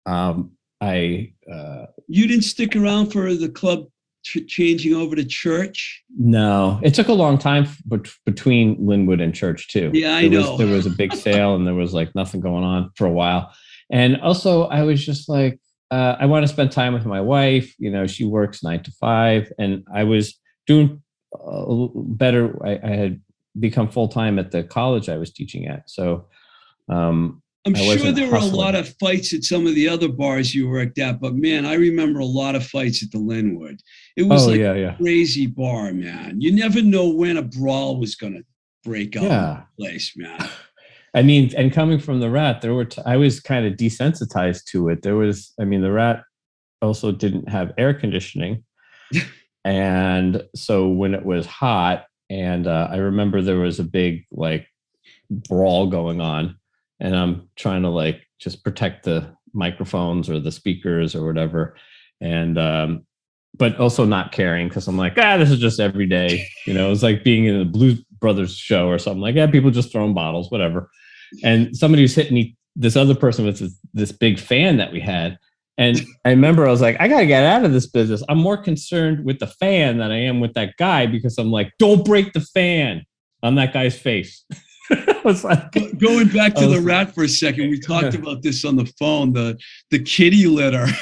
um, I. Uh, you didn't stick around for the club changing over to church? No, it took a long time between Linwood and church too. Yeah, I there know. Was, there was a big <laughs> sale and there was like nothing going on for a while. And also, I was just like, uh, I want to spend time with my wife. You know, she works nine to five, and I was doing uh, better. I, I had become full time at the college I was teaching at. So um, I'm sure there were a lot of fights at some of the other bars you worked at, but man, I remember a lot of fights at the Linwood. It was oh, like yeah, yeah. a crazy bar, man. You never know when a brawl was going to break out yeah. place, man. <sighs> I mean, and coming from the rat, there were t- I was kind of desensitized to it. There was, I mean, the rat also didn't have air conditioning, <laughs> and so when it was hot, and uh, I remember there was a big like brawl going on and I'm trying to like just protect the microphones or the speakers or whatever. And um, but also not caring because I'm like, ah, this is just every day. You know, it's like being in a Blues Brothers show or something like, yeah, people just throwing bottles, whatever. And somebody was hitting me, this other person was this, this big fan that we had. And I remember I was like, I got to get out of this business. I'm more concerned with the fan than I am with that guy because I'm like, don't break the fan on that guy's face. <laughs> <laughs> was like going back to the rat for a second. We talked <laughs> about this on the phone. The the kitty litter. <laughs>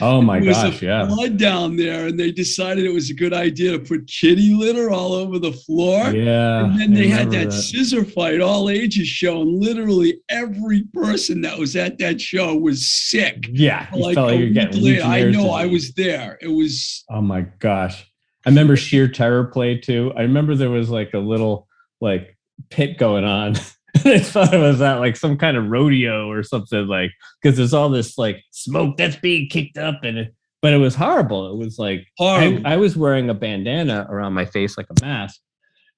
Oh my gosh! yeah, blood down there, and they decided it was a good idea to put kitty litter all over the floor. Yeah, and then they had that, that, Scissorfight, all ages show, and literally every person that was at that show was sick. Yeah, like, like you're getting later, I know, I was there. It was. Oh my gosh! I remember Sheer Terror played too. I remember there was like a little like pit going on. <laughs> I thought it was at like some kind of rodeo or something like because there's all this like smoke that's being kicked up and it, but it was horrible. It was like I, I, was wearing a bandana around my face like a mask.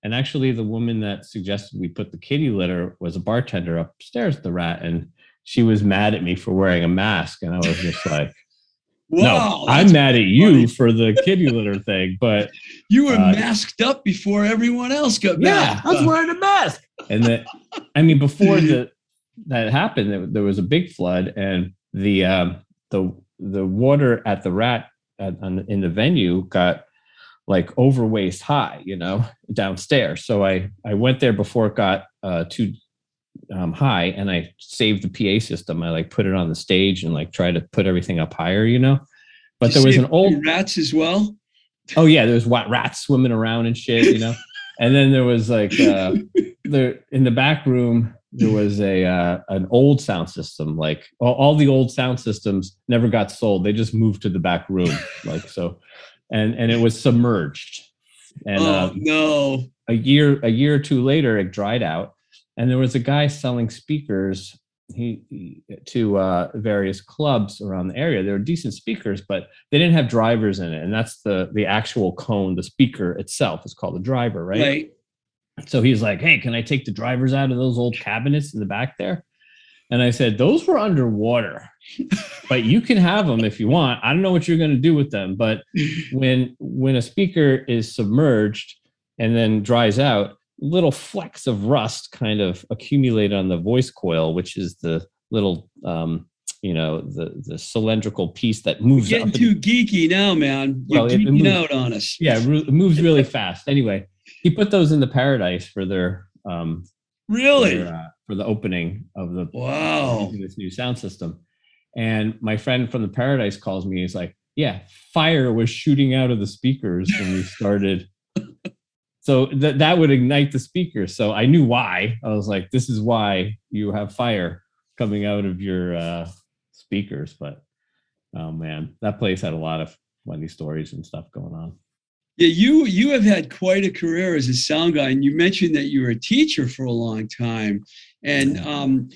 And actually the woman that suggested we put the kitty litter was a bartender upstairs at the rat and she was mad at me for wearing a mask. And I was just <laughs> like, Wow, no, I'm mad at you funny. for the kitty litter <laughs> thing, but you were uh, masked up before everyone else got yeah, I was wearing a mask. And that, I mean, before <laughs> the that happened, there, there, was a big flood, and the um, the the water at the rat at, on, in the venue got like over waist high, you know, <laughs> downstairs. So I I went there before it got uh, too um, high and I saved the PA system. I like put it on the stage and like try to put everything up higher, you know. But there was an old rats as well. Oh yeah, there was white rats swimming around and shit, you know. <laughs> and then there was like uh, there in the back room there was a uh, an old sound system. Like all, all the old sound systems never got sold. They just moved to the back room, like so, and and it was submerged. And oh uh, no! A year a year or two later, it dried out and there was a guy selling speakers he, he to uh, various clubs around the area. They were decent speakers, but they didn't have drivers in it, and that's the the actual cone. The speaker itself is called a driver, right? Right. So he's like, "Hey, can I take the drivers out of those old cabinets in the back there?" And I said, "Those were underwater, but you can have them if you want. I don't know what you're going to do with them, but <laughs> when when a speaker is submerged and then dries out, little flecks of rust kind of accumulate on the voice coil, which is the little um, you know the the cylindrical piece that moves. You're getting too geeky now, man. You're well, geeking moves, out on us. Yeah, it moves really <laughs> fast. Anyway, he put those in the paradise for their um, really for, uh, for the opening of the wow this new sound system. And my friend from the paradise calls me. He's like, "Yeah, fire was shooting out of the speakers when we started." So that that would ignite the speaker so i knew why i was like this is why you have fire coming out of your uh, speakers. But oh man, that place had a lot of funny stories and stuff going on. Yeah, you you have had quite a career as a sound guy, and you mentioned that you were a teacher for a long time. And um,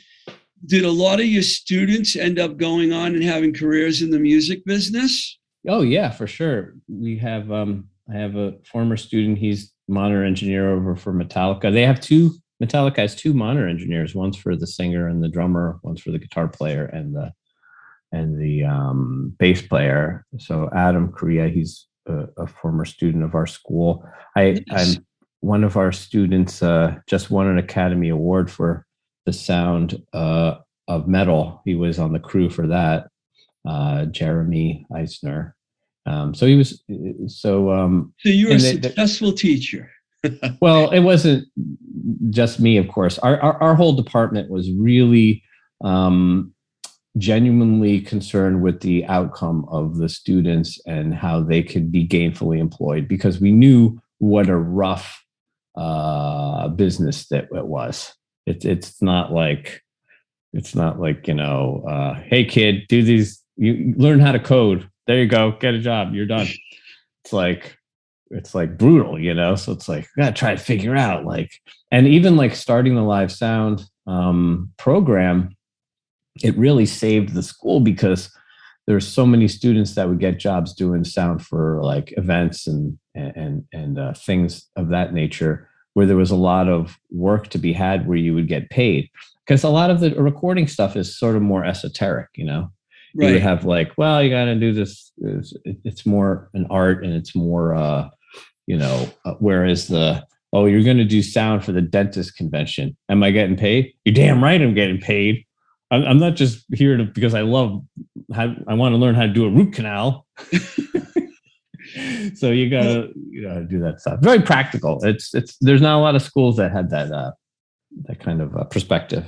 did a lot of your students end up going on and having careers in the music business? Oh yeah, for sure. We have um, I have a former student. He's monitor engineer over for Metallica. They have two Metallica has two monitor engineers. One's for the singer and the drummer. One's for the guitar player and the and the um, bass player. So Adam Korea, he's a, a, former student of our school. I, yes. I'm one of our students. Uh, just won an Academy Award for the sound uh, of metal. He was on the crew for that. Uh, Jeremy Eisner. Um, so he was so. Um, so you were a successful teacher. <laughs> well, it wasn't just me, of course. Our our, our whole department was really um, genuinely concerned with the outcome of the students and how they could be gainfully employed because we knew what a rough uh, business that it was. It's it's not like it's not like you know, uh, hey kid, do these. You learn how to code there you go, get a job, you're done. It's like it's like brutal, you know. So it's like gotta try to figure out like, and even like starting the live sound um, program, it really saved the school because there's so many students that would get jobs doing sound for like events and and and uh, things of that nature where there was a lot of work to be had where you would get paid because a lot of the recording stuff is sort of more esoteric you know right. you would have like, well, you got to do this. It's, it's, more an art and it's more, uh, you know, uh, whereas the, oh, you're going to do sound for the dentist convention. Am I getting paid? You're damn right I'm getting paid. I'm, I'm not just here to, because I love how I want to learn how to do a root canal. <laughs> so you gotta you gotta do that stuff. Very practical. It's it's there's not a lot of schools that had that uh, that kind of uh, perspective.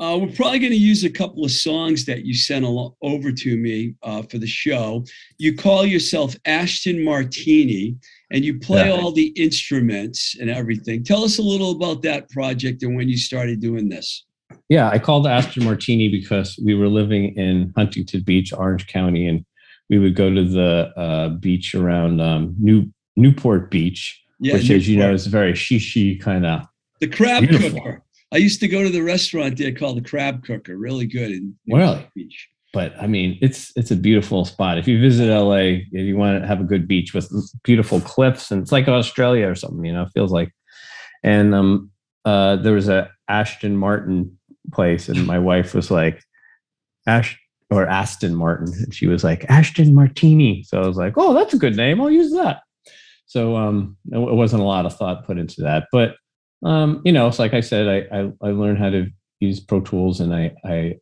Uh, we're probably going to use a couple of songs that you sent over to me uh, for the show. You call yourself Ashton Martini, and you play yeah. all the instruments and everything. Tell us a little about that project and when you started doing this. Yeah, I called Ashton Martini because we were living in Huntington Beach, Orange County, and we would go to the uh, beach around um, New Newport Beach, yeah, which, Newport. as you know, is very shishi kind of. The crab beautiful. cooker. I used to go to the restaurant there called the Crab Cooker, really good in really beach. But I mean, it's it's a beautiful spot. If you visit LA and you want to have a good beach with beautiful cliffs, and it's like Australia or something, you know, it feels like. And um, uh, there was a Ashton Martin place, and my wife was like, Ash or Aston Martin, and she was like Ashton Martini. So I was like, oh, that's a good name. I'll use that. So um, it wasn't a lot of thought put into that, but um, you know, it's like I said, I, I, I learned how to use Pro Tools, and I I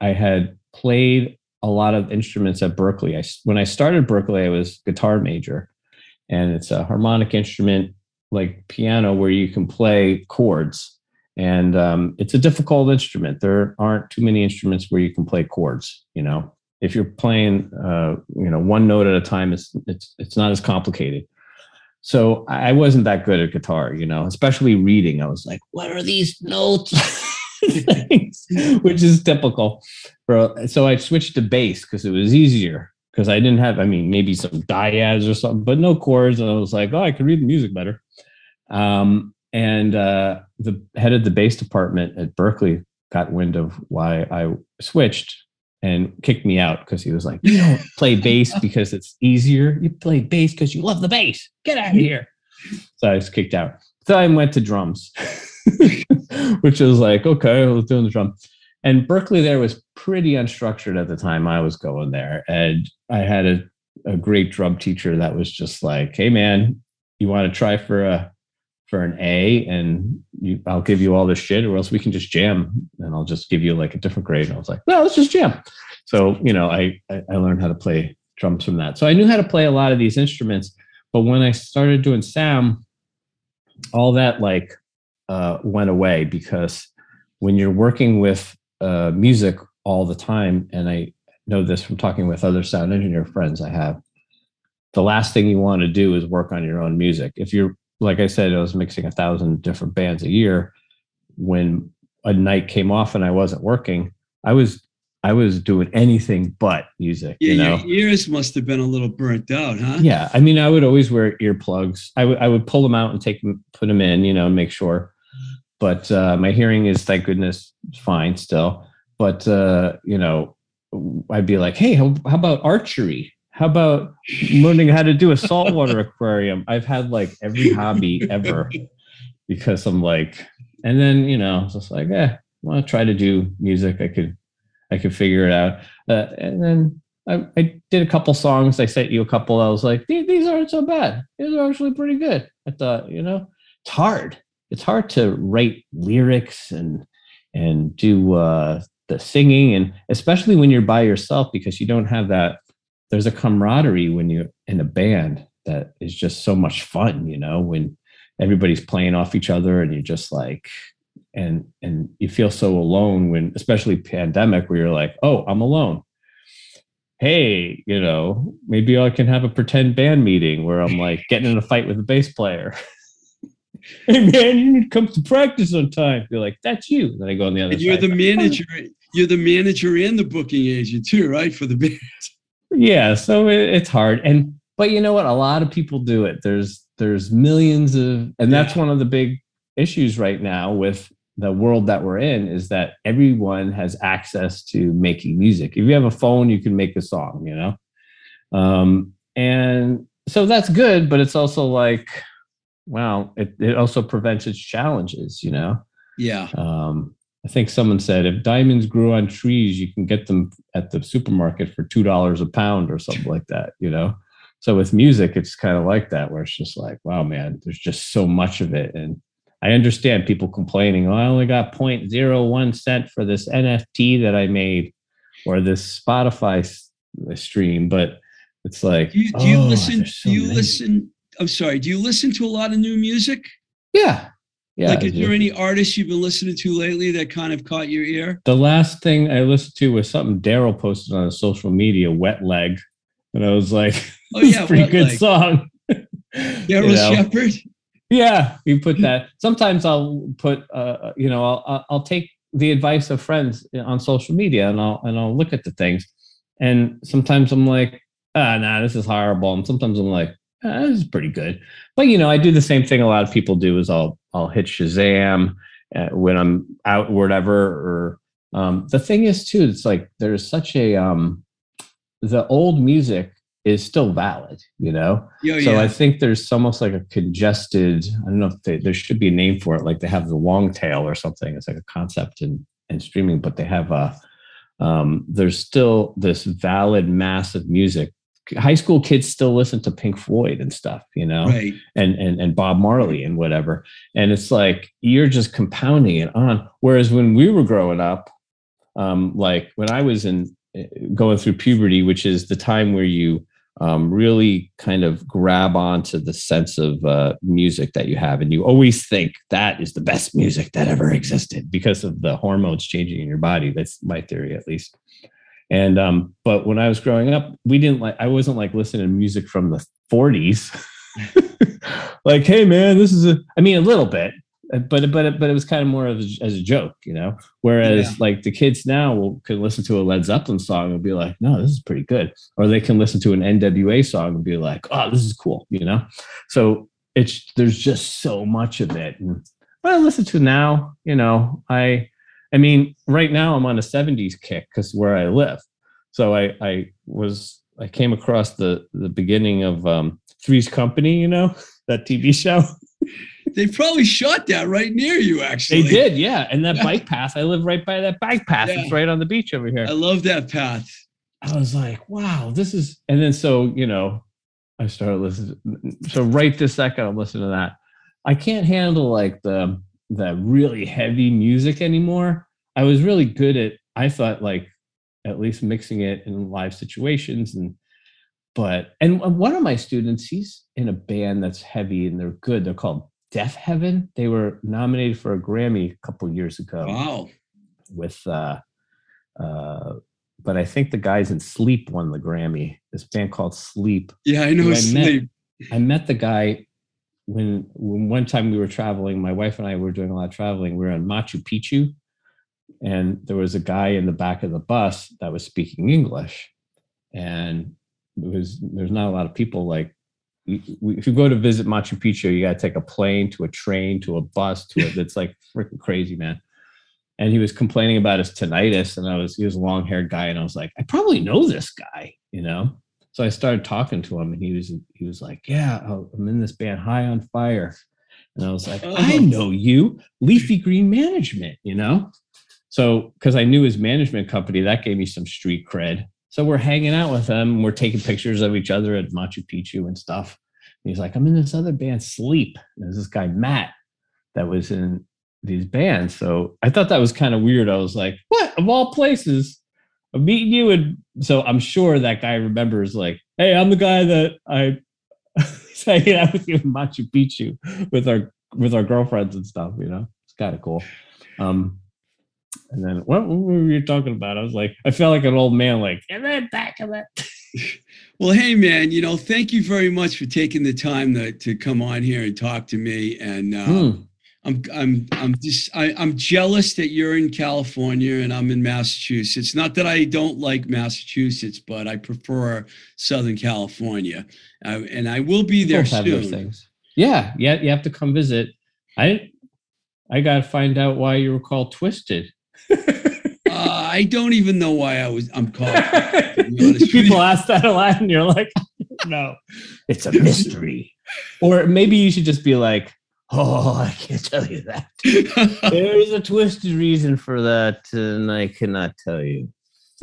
I had played a lot of instruments at Berklee. I when I started Berklee, I was guitar major, and it's a harmonic instrument like piano where you can play chords, and um, it's a difficult instrument. There aren't too many instruments where you can play chords. You know, if you're playing, uh, you know, one note at a time, it's it's it's not as complicated. So I wasn't that good at guitar, you know, especially reading. I was like, what are these notes? <laughs> which is typical. For, so I switched to bass because it was easier because I didn't have, I mean, maybe some dyads or something, but no chords. And I was like, oh, I could read the music better. Um, and uh, the head of the bass department at Berklee got wind of why I switched and kicked me out because he was like, "You <laughs> don't play bass because it's easier. You play bass because you love the bass. Get out of here." So I was kicked out. So I went to drums, <laughs> which was like, okay, I was doing the drum. And Berklee there was pretty unstructured at the time I was going there, and I had a a great drum teacher that was just like, "Hey, man, you want to try for a for an A and you, I'll give you all this shit or else we can just jam and I'll just give you like a different grade. And I was like, no, let's just jam. So, you know, I, I learned how to play drums from that. So I knew how to play a lot of these instruments. But when I started doing Sam, all that like uh, went away because when you're working with uh, music all the time, and I know this from talking with other sound engineer friends I have, the last thing you want to do is work on your own music. If you're like I said, I was mixing a thousand different bands a year. When a night came off and I wasn't working, I was I was doing anything but music. Yeah, you know? your ears must have been a little burnt out, huh? Yeah, I mean, I would always wear earplugs. I would I would pull them out and take them, put them in, you know, and make sure. But uh, my hearing is, thank goodness, fine still. But uh, you know, I'd be like, hey, how, how about archery? How about learning how to do a saltwater aquarium? I've had like every hobby ever because I'm like, and then you know, just like, eh, I want to try to do music. I could, I could figure it out. Uh, and then I, I, did a couple songs. I sent you a couple. I was like, these, these aren't so bad. These are actually pretty good. I thought, you know, it's hard. It's hard to write lyrics and and do uh, the singing, and especially when you're by yourself because you don't have that. There's a camaraderie when you're in a band that is just so much fun. You know, when everybody's playing off each other and you're just like and and you feel so alone when especially pandemic where you're like oh i'm alone hey you know maybe i can have a pretend band meeting where i'm like getting in a fight with a bass player <laughs> hey man you need to come to practice on time you're like that's you then i go on the other and you're side. the manager you're the manager and the booking agent too right for the band yeah so it, it's hard and but you know what? A lot of people do it. There's there's millions of and that's one of the big issues right now with the world that we're in is that everyone has access to making music. If you have a phone you can make a song you know? Um and so that's good but it's also like wow it, it also prevents its challenges you know? Yeah. Um, I think someone said if diamonds grew on trees, you can get them at the supermarket for two dollars a pound or something like that. You know, so with music, it's kind of like that, where it's just like, wow, man, there's just so much of it, and I understand people complaining, oh, I only got 0.01 cent for this NFT that I made or this Spotify uh, stream, but it's like, do you, do you oh, listen so do you many. listen i'm sorry do you listen to a lot of new music Yeah, yeah. like is there any artists you've been listening to lately that kind of caught your ear the last thing I listened to was something Daryl posted on social media, "Wet Leg," and I was like, Oh, yeah, a pretty good Leg. song." <laughs> You daryl know? shepard Yeah, you put <laughs> that. Sometimes I'll put, uh, you know, I'll- I'll I'll take the advice of friends on social media, and I'll and I'll look at the things, and sometimes I'm like, ah, nah, this is horrible, and sometimes I'm like, ah, this is pretty good. But you know, I do the same thing a lot of people do. Is I'll I'll hit Shazam uh, when I'm out, or whatever. Or um, the thing is too, it's like there's such a um, the old music is still valid, you know. yeah So yeah I think there's almost like a congested. I don't know if they, there should be a name for it. Like they have the long tail or something. It's like a concept in in streaming, but they have a. Um, there's still this valid mass of music. High school kids still listen to Pink Floyd and stuff, you know, right and and and Bob Marley and whatever. And it's like you're just compounding it on. Whereas when we were growing up, um, like when I was in eh, going through puberty, which is the time where you um, really kind of grab onto the sense of uh, music that you have, and you always think that is the best music that ever existed because of the hormones changing in your body. That's my theory, at least. And um, but when I was growing up, we didn't like. I wasn't like listening to music from the '40s. <laughs> like, hey man, this is a. I mean, a little bit, uh, but but it- but it was kind of more of a, as a joke, you know. Whereas Yeah. like the kids now will can listen to a Led Zeppelin song and be like, no, this is pretty good, or they can listen to an NWA song and be like, oh, this is cool, you know. So it's there's just so much of it. And what I listen to now, you know, I I mean, right now I'm on a 70s kick because where I live. So I I was I came across the the beginning of um Three's Company, you know, <laughs> that TV show. <laughs> they probably shot that right near you actually They did, yeah. And that bike path, I live right by that bike path. Yeah. It's right on the beach over here. i love that path I was like, wow, this is. And then so you know, I started listening. So right this second, I'm listening to that. I can't handle like the the really heavy music anymore. I was really good at. I thought like at least mixing it in live situations and. But and one of my students, he's in a band that's heavy and they're good. They're called Deafheaven. They were nominated for a Grammy a couple years ago wow with uh uh but I think the guys in Sleep won the Grammy. This band called Sleep. yeah i know I met. sleep I met the guy when when one time we were traveling. My wife and I were doing a lot of traveling. We were in Machu Picchu, and there was a guy in the back of the bus that was speaking English, and was there's not a lot of people like if you go to visit Machu Picchu, you got to take a plane to a train to a bus to it. It's like freaking crazy, man. And he was complaining about his tinnitus, and I was he was a long haired guy, and I was like, I probably know this guy, you know. So I started talking to him, and he was he was like, Yeah, oh, I'm in this band, High on Fire, and I was like, oh. I oh. know you, Leafy Green Management, you know. So because I knew his management company, that gave me some street cred. So we're hanging out with him. We're taking pictures of each other at Machu Picchu and stuff. And he's like, I'm in this other band, Sleep. And there's this guy, Matt, that was in these bands. So I thought that was kind of weird. I was like, what? Of all places, Meeting you. And so I'm sure that guy remembers, like, hey, I'm the guy that I <laughs> hanging out with you in Machu Picchu with our with our girlfriends and stuff, you know. It's kind of cool. Um, and then what, what were you talking about? I was like, I felt like an old man, like, and then back of it. <laughs> well, hey man, you know, thank you very much for taking the time to, to come on here and talk to me. And uh, hmm. I'm I'm I'm just I, I'm jealous that you're in California and I'm in Massachusetts. Not that I don't like Massachusetts, but I prefer Southern California, uh, and I will be there soon. Yeah, yeah, you have to come visit. I I got to find out why you were called Twisted <laughs> uh, I don't even know why I was. I'm called. <laughs> People ask that a lot, and you're like, <laughs> "No, it's a mystery." or maybe you should just be like, <laughs> "Oh, I can't tell you that. There's a twisted reason for that, and I cannot tell you."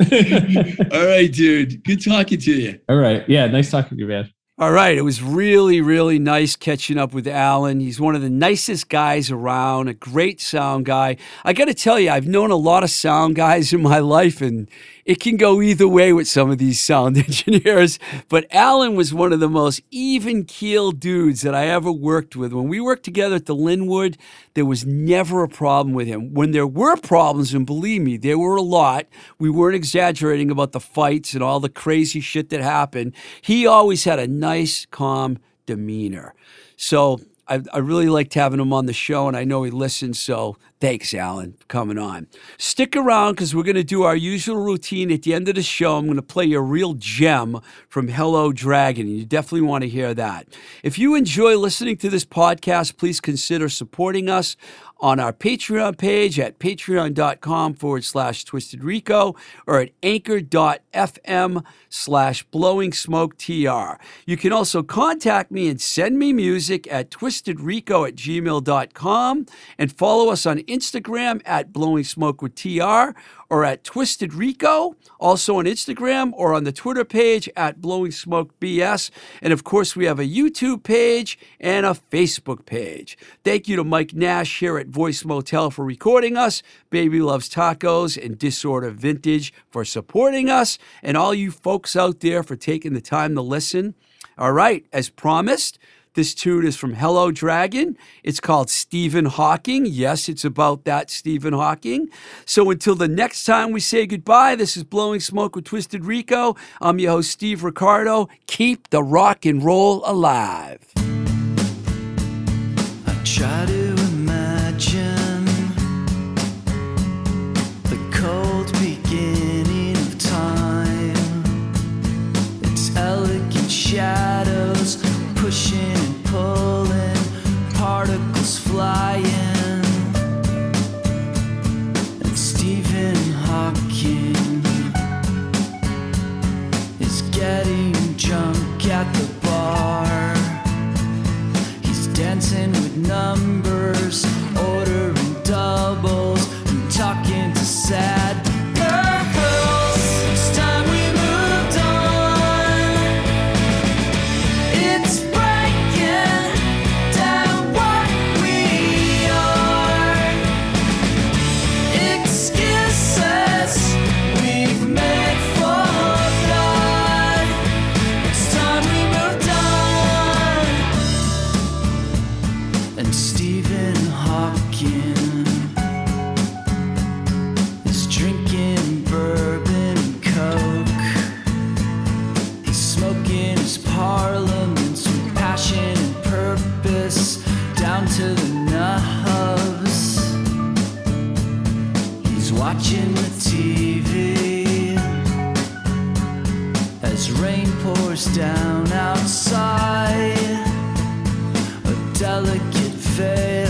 <laughs> All right, dude. Good talking to you. All right. Yeah, nice talking to you, man. All right. It was really, really nice catching up with Alan. He's one of the nicest guys around, a great sound guy. I got to tell you, I've known a lot of sound guys in my life, and it can go either way with some of these sound <laughs> engineers. But Alan was one of the most even keel dudes that I ever worked with. When we worked together at the Linwood, there was never a problem with him. When there were problems, and believe me, there were a lot, we weren't exaggerating about the fights and all the crazy shit that happened. He always had a nice, calm demeanor. So I, I really liked having him on the show, and I know he listens. So thanks, Alan, for coming on. Stick around because we're going to do our usual routine at the end of the show. I'm going to play a real gem from Hello Dragon, you definitely want to hear that. If you enjoy listening to this podcast, please consider supporting us on our Patreon page at patreon.com forward slash twisted rico or at anchor.fm slash blowing smoke tr. You can also contact me and send me music at twistedrico at gmail.com and follow us on Instagram at blowing smoke with tr or at Twisted Rico, also on Instagram or on the Twitter page at Blowing Smoke BS. And of course, we have a YouTube page and a Facebook page. Thank you to Mike Nash here at Voice Motel for recording us, Baby Loves Tacos, and Disorder Vintage for supporting us, and all you folks out there for taking the time to listen. All right, as promised, this tune is from Hello Dragon. It's called Stephen Hawking. Yes, it's about that Stephen Hawking. So until the next time we say goodbye, this is Blowing Smoke with Twisted Rico. I'm your host, Steve Ricardo. Keep the rock and roll alive. Sad down outside a delicate veil.